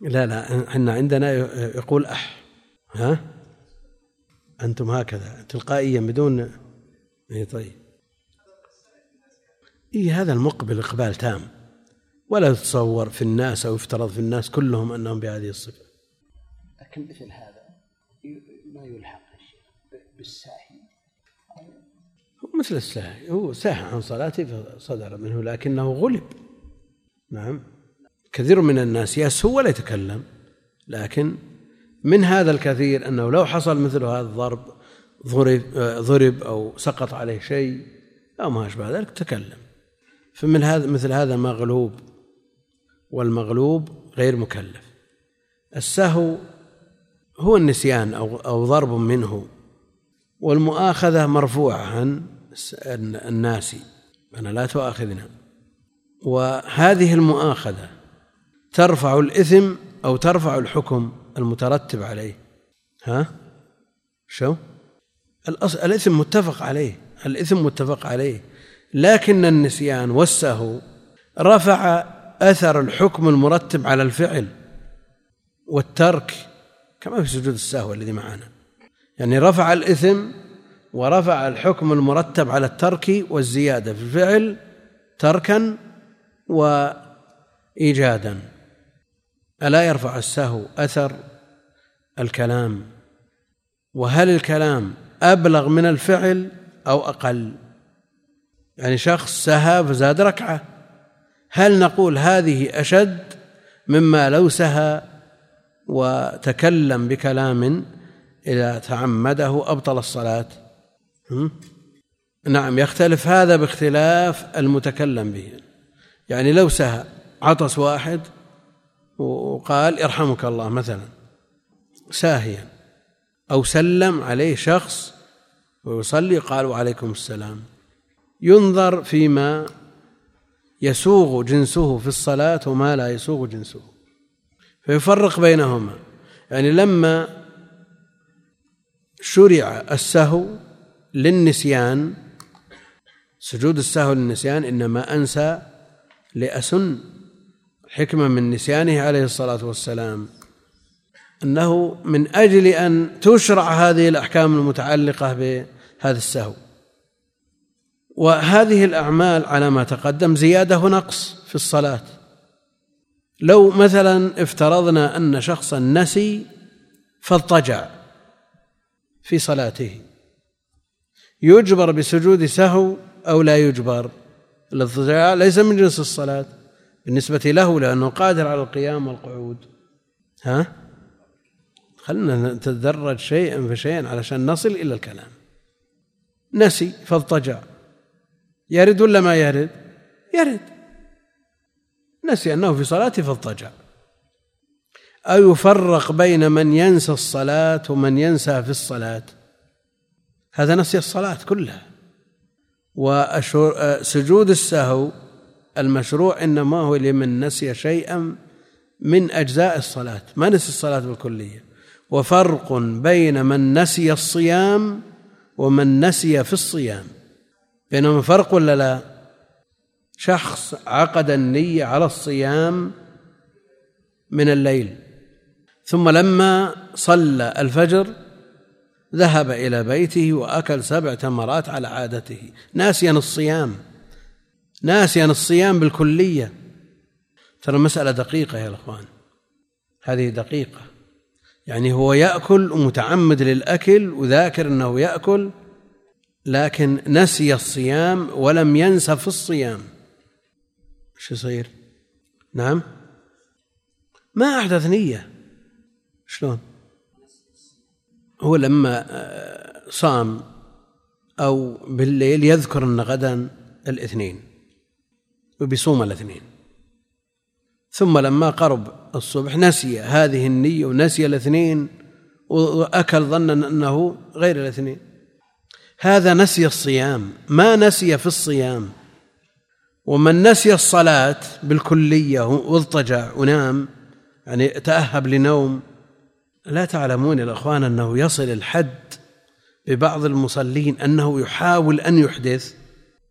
لا لا إحنا عندنا يقول أح. ها؟ أنتم هكذا تلقائيا بدون اي طيب. اي هذا المقبل إقبال تام. ولا تتصور في الناس أو يفترض في الناس كلهم أنهم بهذه الصفة. لكن مثل هذا ما يلحق بالساهي. مثل الساهي هو ساهى عن صلاته فصدر منه لكنه غلب. نعم. كثير من الناس يسهو ولا يتكلم لكن من هذا الكثير أنه لو حصل مثل هذا الضرب ضرب ضرب أو سقط عليه شيء أو ما أشبه ذلك تكلم. فمن هذا مثل هذا مغلوب. والمغلوب غير مكلف. السهو هو النسيان أو أو ضرب منه والمؤاخذة مرفوعة عن الناس. أنا لا تؤاخذنا. وهذه المؤاخذة ترفع الإثم أو ترفع الحكم المترتب عليه. ها؟ شو؟ الإثم متفق عليه. الإثم متفق عليه. لكن النسيان والسهو رفع أثر الحكم المرتب على الفعل والترك كما في سجود السهو الذي معنا. يعني رفع الإثم ورفع الحكم المرتب على الترك والزيادة في الفعل تركا وإيجادا. ألا يرفع السهو أثر الكلام؟ وهل الكلام أبلغ من الفعل أو أقل؟ يعني شخص سهى فزاد ركعة. هل نقول هذه أشد مما لو سهى وتكلم بكلام إذا تعمده أبطل الصلاة؟ نعم يختلف هذا باختلاف المتكلم به. يعني لو سهى عطس واحد وقال ارحمك الله مثلا ساهيا أو سلم عليه شخص ويصلي قال وعليكم السلام. ينظر فيما يسوغ جنسه في الصلاة وما لا يسوغ جنسه. فيفرق بينهما. يعني لما شرع السهو للنسيان سجود السهو للنسيان إنما أنسى لأسن حكمة من نسيانه عليه الصلاة والسلام. أنه من أجل أن تشرع هذه الأحكام المتعلقة بهذا السهو. وهذه الأعمال على ما تقدم زيادة ونقص في الصلاة. لو مثلا افترضنا أن شخصا نسي فاضطجع في صلاته. يجبر بسجود سهو أو لا يجبر. الاضطجاع ليس من جنس الصلاة بالنسبة له لأنه قادر على القيام والقعود. ها؟ خلنا نتدرج شيئا فشيئا علشان نصل إلى الكلام. نسي فاضطجع يرد ولا ما يرد؟ يرد. نسي أنه في صلاته فاضطجع أو يفرق بين من ينسى الصلاة ومن ينسى في الصلاة. هذا نسي الصلاة كلها. وسجود السهو المشروع إنما هو لمن نسي شيئا من أجزاء الصلاة. ما نسي الصلاة بالكلية. وفرق بين من نسي الصيام ومن نسي في الصيام. بينهما فرق ولا لا؟ شخص عقد النية على الصيام من الليل ثم لما صلى الفجر ذهب إلى بيته وأكل سبع تمرات على عادته. ناسيا الصيام ناسيا الصيام بالكلية. ترى مسألة دقيقة يا الأخوان هذه دقيقة. يعني هو يأكل ومتعمد للأكل وذاكر أنه يأكل لكن نسي الصيام ولم ينس في الصيام. شو يصير؟ نعم؟ ما أحدث نية. شلون؟ هو لما آه، صام أو بالليل يذكر أن غدا الاثنين وبيصوم الاثنين. ثم لما قرب الصبح نسي هذه النية ونسي الاثنين وأكل ظنا أنه غير الاثنين. هذا نسي الصيام ما نسي في الصيام. ومن نسي الصلاة بالكلية واضطجع ونام يعني تأهب لنوم. لا تعلمون يا إخوان أنه يصل الحد ببعض المصلين أنه يحاول أن يحدث.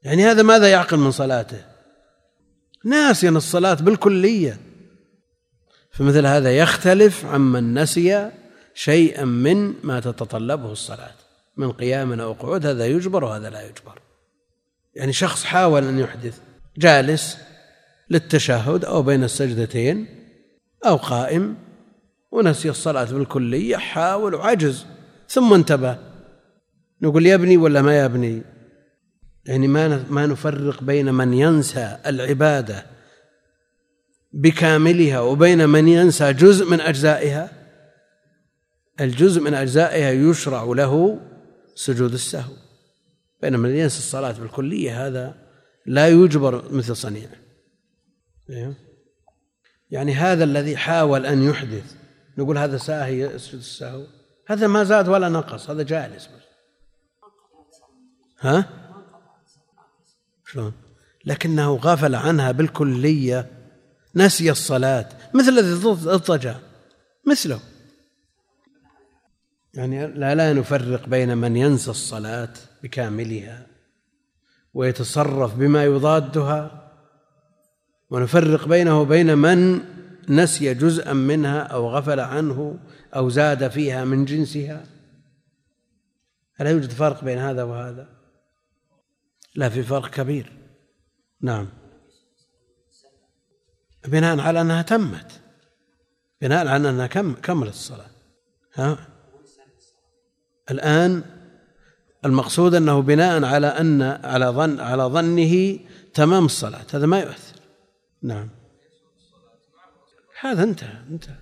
يعني هذا ماذا يعقل من صلاته؟ ناسيا الصلاة بالكلية. فمثل هذا يختلف عمن نسي شيئا من ما تتطلبه الصلاة. من قيام أو قعود هذا يجبر وهذا لا يجبر. يعني شخص حاول أن يحدث جالس للتشهد أو بين السجدتين أو قائم ونسي الصلاة بالكلية حاول وعجز ثم انتبه. نقول يبني ولا ما يبني يعني ما ما نفرق بين من ينسى العبادة بكاملها وبين من ينسى جزء من أجزائها؟ الجزء من أجزائها يشرع له سجود السهو بينما من ينسى الصلاة بالكلية هذا لا يجبر مثل صنيعه إيه؟ يعني هذا الذي حاول أن يحدث نقول هذا ساهي يسجد السهو هذا ما زاد ولا نقص هذا جالس بس. ها؟ شلون؟ لكنه غفل عنها بالكلية نسي الصلاة مثل الذي اضطجع مثله. يعني لا لا نفرق بين من ينسى الصلاة بكاملها ويتصرف بما يضادها ونفرق بينه وبين من نسي جزءا منها أو غفل عنه أو زاد فيها من جنسها. الا يوجد فرق بين هذا وهذا. لا في فرق كبير. نعم. بناء على أنها تمت. بناء على أنها كم كملت الصلاة. ها؟ الآن المقصود أنه بناء على أن على ظن على ظنه تمام الصلاة هذا ما يؤثر. نعم. هذا انتهى انتهى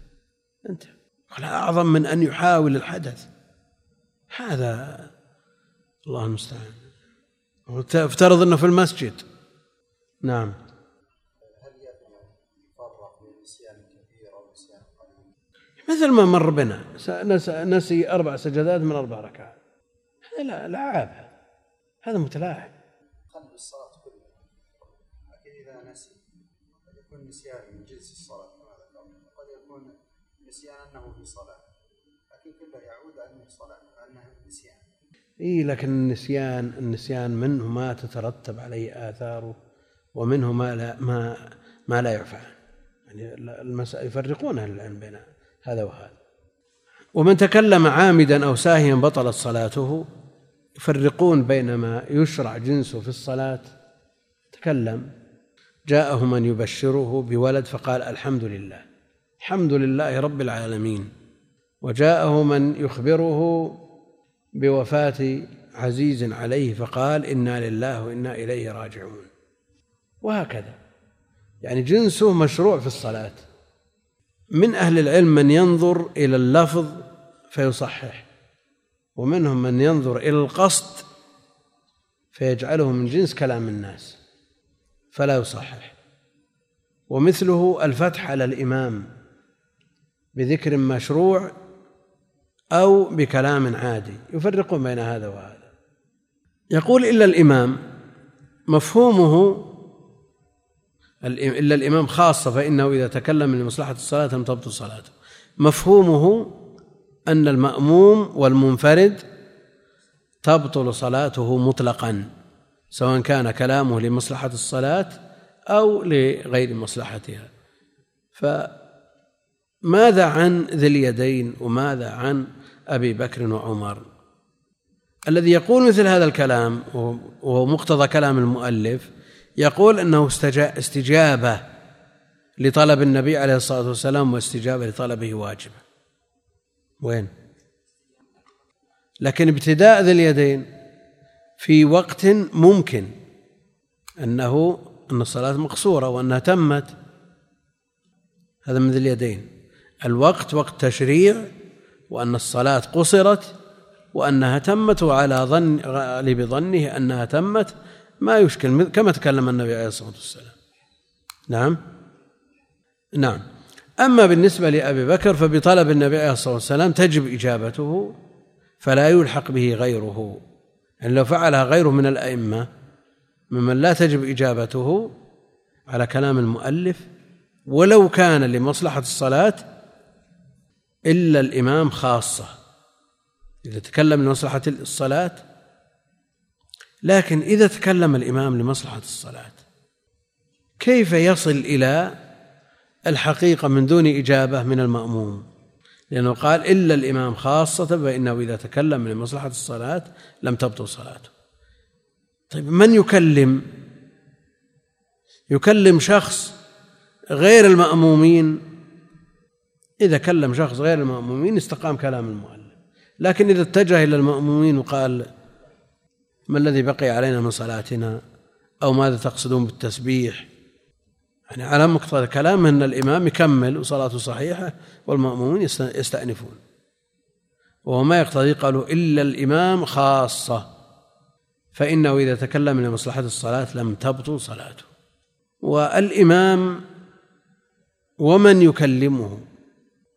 انتهى. ولا أعظم من أن يحاول الحدث. هذا الله المستعان. افترض أنه في المسجد. نعم. مثل ما مر بنا. نسي أربع سجدات من أربع ركعات. هذا لا لعاب هذا. متلاعب. قلب الصلاة كلها. لكن إذا نسي يكون نسيان من جنس الصلاة نسيان أنه في صلاة. لكن كله يعود أنه صلاة أنه نسيان. إي لكن النسيان النسيان منه ما تترتب عليه آثاره ومنه ما لا ما ما لا يعفى يعني المسألة يفرقون أهل العلم بين هذا وهذا. ومن تكلم عامدا أو ساهيا بطلت صلاته يفرقون بين ما يشرع جنسه في الصلاة. تكلم جاءه من يبشره بولد فقال الحمد لله. الحمد لله رب العالمين. وجاءه من يخبره بوفاة عزيز عليه فقال إنا لله وإنا إليه راجعون. وهكذا. يعني جنسه مشروع في الصلاة. من أهل العلم من ينظر إلى اللفظ فيصحح ومنهم من ينظر إلى القصد فيجعله من جنس كلام الناس فلا يصحح. ومثله الفتح على الإمام بذكر مشروع أو بكلام عادي يفرقون بين هذا وهذا. يقول إلا الإمام مفهومه إلا الإمام خاصة فإنه إذا تكلم لمصلحة الصلاة لم تبطل صلاته. مفهومه أن المأموم والمنفرد تبطل صلاته مطلقا سواء كان كلامه لمصلحة الصلاة أو لغير مصلحتها. فماذا عن ذي اليدين وماذا عن أبي بكر وعمر؟ الذي يقول مثل هذا الكلام وهو مقتضى كلام المؤلف يقول إنه استجابة لطلب النبي عليه الصلاة والسلام واستجابة لطلبه واجبه وين؟ لكن ابتداء ذي اليدين في وقت ممكن أنه أن الصلاة مقصورة وأنها تمت. هذا من ذي اليدين. الوقت وقت تشريع وأن الصلاة قصرت وأنها تمت وعلى ظن غالب ظنه أنها تمت. ما يشكل كما تكلم النبي عليه الصلاة والسلام. نعم؟ نعم. أما بالنسبة لأبي بكر فبطلب النبي عليه الصلاة والسلام تجب إجابته فلا يلحق به غيره. يعني لو فعلها غيره من الأئمة ممن لا تجب إجابته على كلام المؤلف ولو كان لمصلحة الصلاة إلا الإمام خاصة. إذا تكلم لمصلحة الصلاة لكن إذا تكلم الإمام لمصلحة الصلاة كيف يصل إلى الحقيقة من دون إجابة من المأموم؟ لأنه قال إلا الإمام خاصة فإنه إذا تكلم لمصلحة الصلاة لم تبطل صلاته. طيب من يكلم؟ يكلم شخص غير المأمومين؟ إذا كلم شخص غير المأمومين استقام كلام المؤلف. لكن إذا اتجه إلى المأمومين وقال ما الذي بقي علينا من صلاتنا؟ أو ماذا تقصدون بالتسبيح؟ يعني على مقتضى الكلام أن الإمام يكمل وصلاته صحيحة والمأمومون يستأنفون. وهو ما يقتضي قالوا إلا الإمام خاصة فإنه إذا تكلم لمصلحة الصلاة لم تبطل صلاته. والإمام ومن يكلمه؟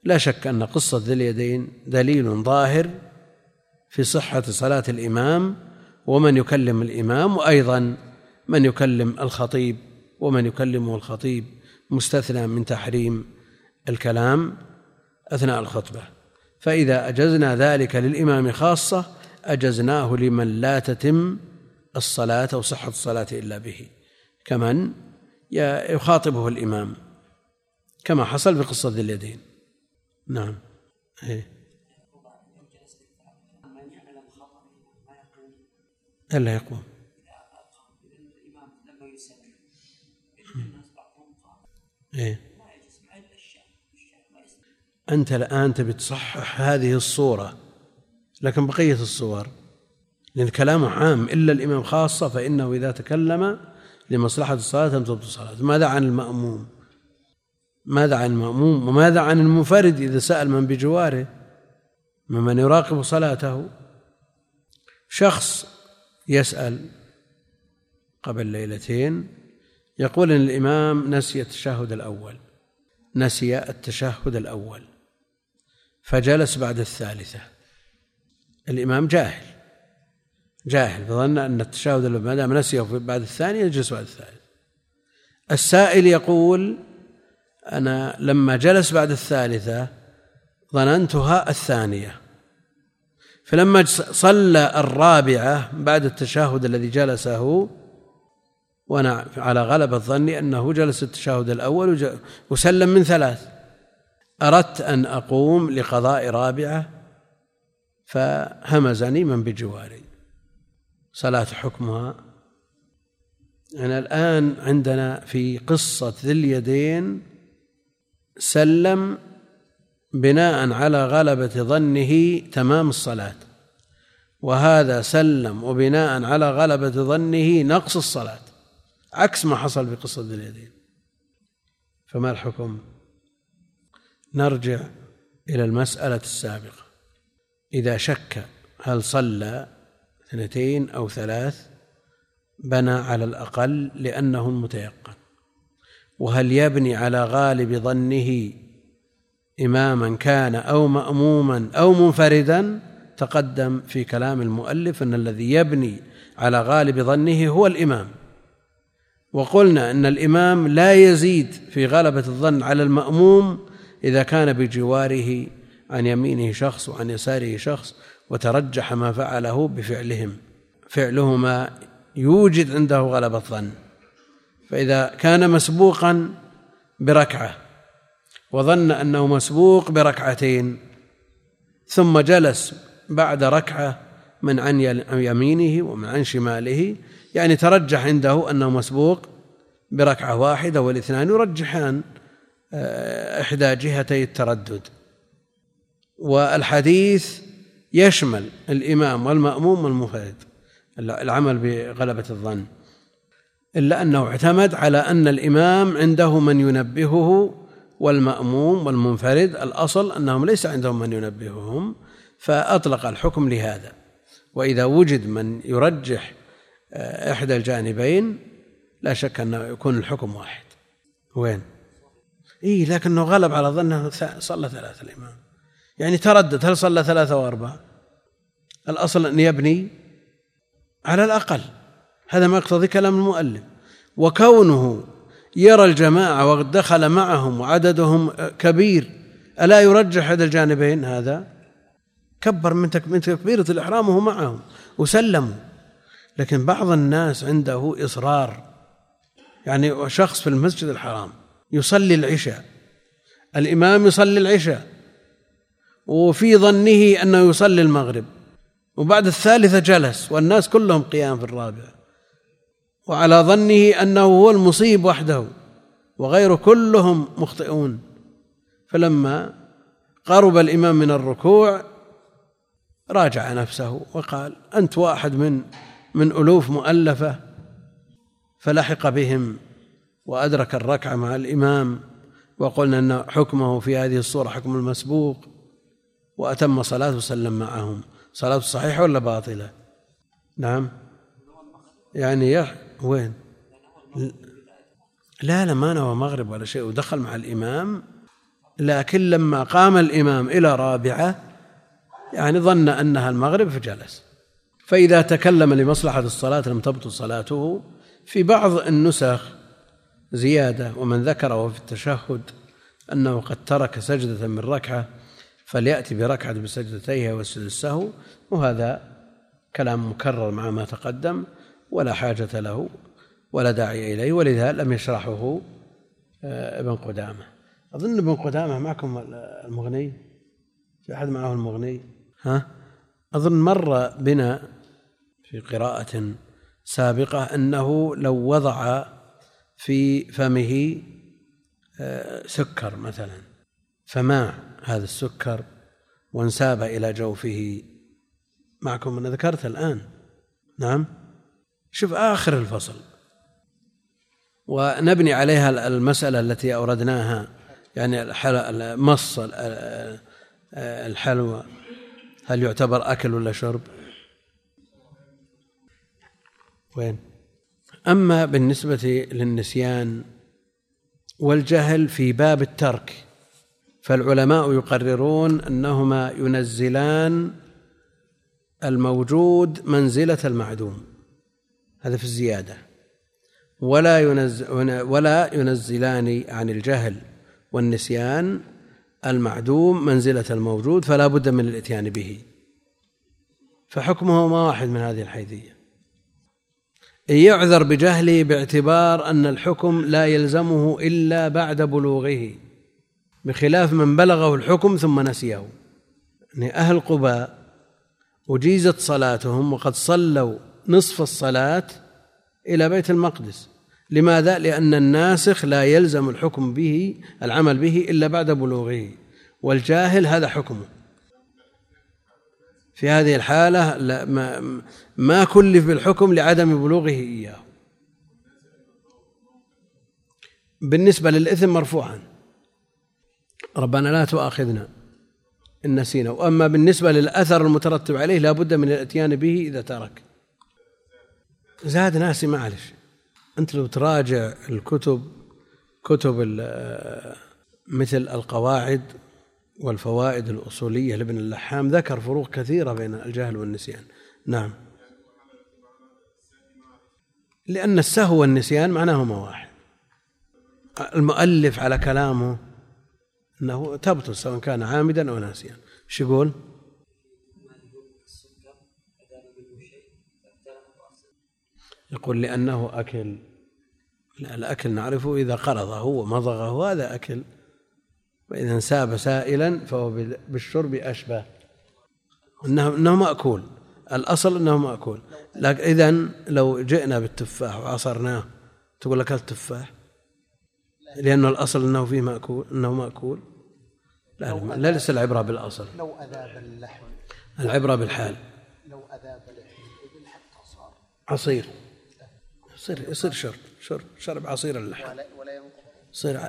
لا شك أن قصة ذي اليدين دليل ظاهر في صحة صلاة الإمام ومن يكلم الإمام وأيضا من يكلم الخطيب ومن يكلمه الخطيب مستثنى من تحريم الكلام أثناء الخطبة. فإذا أجزنا ذلك للإمام خاصة أجزناه لمن لا تتم الصلاة أو صحة الصلاة إلا به. كمن؟ يخاطبه الإمام. كما حصل في قصة ذي اليدين. نعم. إيه. ألا يقوم. إيه؟ أنت الآن تبي تصحح هذه الصورة لكن بقية الصور لأن كلامه عام إلا الإمام خاصة فإنه إذا تكلم لمصلحة الصلاة لم تبطل صلاة ماذا عن المأموم؟ ماذا عن المأموم؟ وماذا عن المنفرد إذا سأل من بجواره؟ ممن يراقب صلاته. شخص يسأل قبل ليلتين يقول إن الإمام نسي التشهد الأول نسي التشهد الأول فجلس بعد الثالثة. الإمام جاهل جاهل فظن أن التشهد ما دام نسيه بعد الثانية يجلس بعد الثالث السائل يقول أنا لما جلس بعد الثالثة ظننتها الثانية. فلما صلى الرابعة بعد التشهد الذي جلسه وأنا على غلبة ظني أنه جلس التشهد الأول وسلم من ثلاث. أردت أن أقوم لقضاء رابعة فهمزني من بجواري. صلاة حكمها. يعني الآن عندنا في قصة ذي اليدين سلم بناء على غلبة ظنه تمام الصلاة. وهذا سلم وبناء على غلبة ظنه نقص الصلاة. عكس ما حصل في قصة اليدين. فما الحكم؟ نرجع إلى المسألة السابقة. إذا شك هل صلى اثنتين أو ثلاث بنى على الأقل لأنه المتيقن وهل يبني على غالب ظنه إماما كان أو مأموما أو منفردا تقدم في كلام المؤلف أن الذي يبني على غالب ظنه هو الإمام. وقلنا أن الإمام لا يزيد في غلبة الظن على المأموم إذا كان بجواره عن يمينه شخص وعن يساره شخص وترجح ما فعله بفعلهم. فعلهما يوجد عنده غلبة الظن. فإذا كان مسبوقا بركعة وظن أنه مسبوق بركعتين ثم جلس بعد ركعة من عن يمينه ومن عن شماله يعني ترجح عنده أنه مسبوق بركعة واحدة والاثنان يرجحان آه، إحدى جهتي التردد. والحديث يشمل الإمام والمأموم والمنفرد العمل بغلبة الظن إلا أنه اعتمد على أن الإمام عنده من ينبهه والمأموم والمنفرد الأصل أنهم ليس عندهم من ينبههم فأطلق الحكم لهذا. وإذا وجد من يرجح آه، إحدى الجانبين لا شك أنه يكون الحكم واحد. وين؟ إيه لكنه غلب على ظنه صلى ثلاثة الإمام. يعني تردد هل صلى ثلاثة وأربعة الأصل أن يبني على الأقل. هذا ما يقتضي كلام المؤلف. وكونه يرى الجماعة وقد دخل معهم وعددهم كبير. ألا يرجح هذا الجانبين هذا؟ كبر من تكبيرة الإحرام وهو معهم وسلموا. لكن بعض الناس عنده إصرار. يعني شخص في المسجد الحرام يصلي العشاء الإمام يصلي العشاء وفي ظنه أنه يصلي المغرب وبعد الثالثة جلس والناس كلهم قيام في الرابعة وعلى ظنه أنه هو المصيب وحده وغيره كلهم مخطئون. فلما قرب الإمام من الركوع راجع نفسه وقال أنت واحد من من ألوف مؤلفة. فلحق بهم وأدرك الركعة مع الإمام وقلنا أن حكمه في هذه الصورة حكم المسبوق وأتم صلاته وسلم معهم. صلاته صحيحة ولا باطلة؟ نعم. يعني وين؟ لا لا ما نوى مغرب ولا شيء ودخل مع الإمام. لكن لما قام الإمام إلى رابعة يعني ظن أنها المغرب فجلس. فإذا تكلم لمصلحة الصلاة لم تبطل صلاته. في بعض النسخ زيادة ومن ذكره في التشهد أنه قد ترك سجدة من ركعة فليأتي بركعة بسجدتيها ويسجد السهو. وهذا كلام مكرر مع ما تقدم. ولا حاجة له ولا داعي إليه ولذا لم يشرحه آه، ابن قدامة. أظن ابن قدامة معكم المغني؟ في أحد معه المغني؟ ها؟ أظن مر بنا في قراءة سابقة أنه لو وضع في فمه آه، سكر مثلا فماع هذا السكر وانساب إلى جوفه. معكم أنا ذكرت الآن. نعم؟ شوف آخر الفصل. ونبني عليها المسألة التي أوردناها يعني مص الحلوى. هل يعتبر أكل ولا شرب؟ وين؟ أما بالنسبة للنسيان والجهل في باب الترك فالعلماء يقررون أنهما ينزلان الموجود منزلة المعدوم. هذا في الزيادة. ولا ينزل ولا ينزلان عن الجهل والنسيان المعدوم منزلة الموجود فلا بد من الإتيان به. فحكمهما واحد من هذه الحيثية. إن يعذر بجهله باعتبار أن الحكم لا يلزمه إلا بعد بلوغه بخلاف من بلغه الحكم ثم نسيه. يعني أهل قباء أجيزت صلاتهم وقد صلوا نصف الصلاة إلى بيت المقدس. لماذا؟ لأن الناسخ لا يلزم الحكم به العمل به إلا بعد بلوغه. والجاهل هذا حكمه. في هذه الحالة لا ما, ما كلف بالحكم لعدم بلوغه إياه. بالنسبة للإثم مرفوعا. ربنا لا تؤاخذنا إن نسينا. وأما بالنسبة للأثر المترتب عليه لا بد من الإتيان به إذا ترك. زاد ناسي معلش. أنت لو تراجع الكتب كتب مثل القواعد والفوائد الأصولية لابن اللحام ذكر فروق كثيرة بين الجهل والنسيان. نعم. لأن السهو والنسيان معناهما واحد. المؤلف على كلامه أنه تبطل سواء كان عامدا أو ناسيا. إيش يقول؟ يقول لأنه أكل لا الأكل نعرفه إذا قرضه ومضغه هذا أكل. وإذا انساب سائلا فهو بالشرب أشبه. إنه إنه مأكول. الأصل أنه مأكول. لكن إذا لو جئنا بالتفاح وعصرناه تقول أكلت تفاح؟ لأنه الأصل أنه فيه مأكول أنه مأكول. لا لا ليس العبرة بالأصل. لو أذاب اللحم. العبرة بالحال. لو أذاب اللحم. حتى صار. عصير. يصير يصير شرب شرب شرب عصير اللحم. ولا ينقض يصير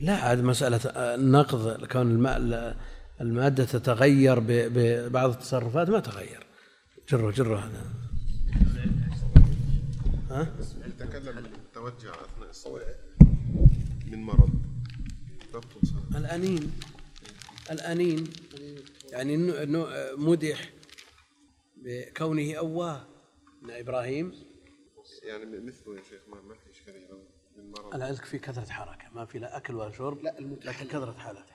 لا عاد مسألة النقض كون الماء المادة تتغير ببعض التصرفات ما تغير. جره جره هذا. ها؟ تكلم توجع أثناء الصلاة. من مرض. الأنين. الأنين. يعني مدح بكونه أواه. من إبراهيم يعني مثله يا شيخ ما, ما في اشكاليه من مرض. أنا قلت في كثرة حركة ما في لا أكل ولا شرب لا المتحلل. لكن كثرة حركه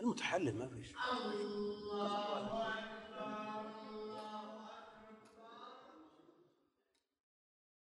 المتحلل ما في شيء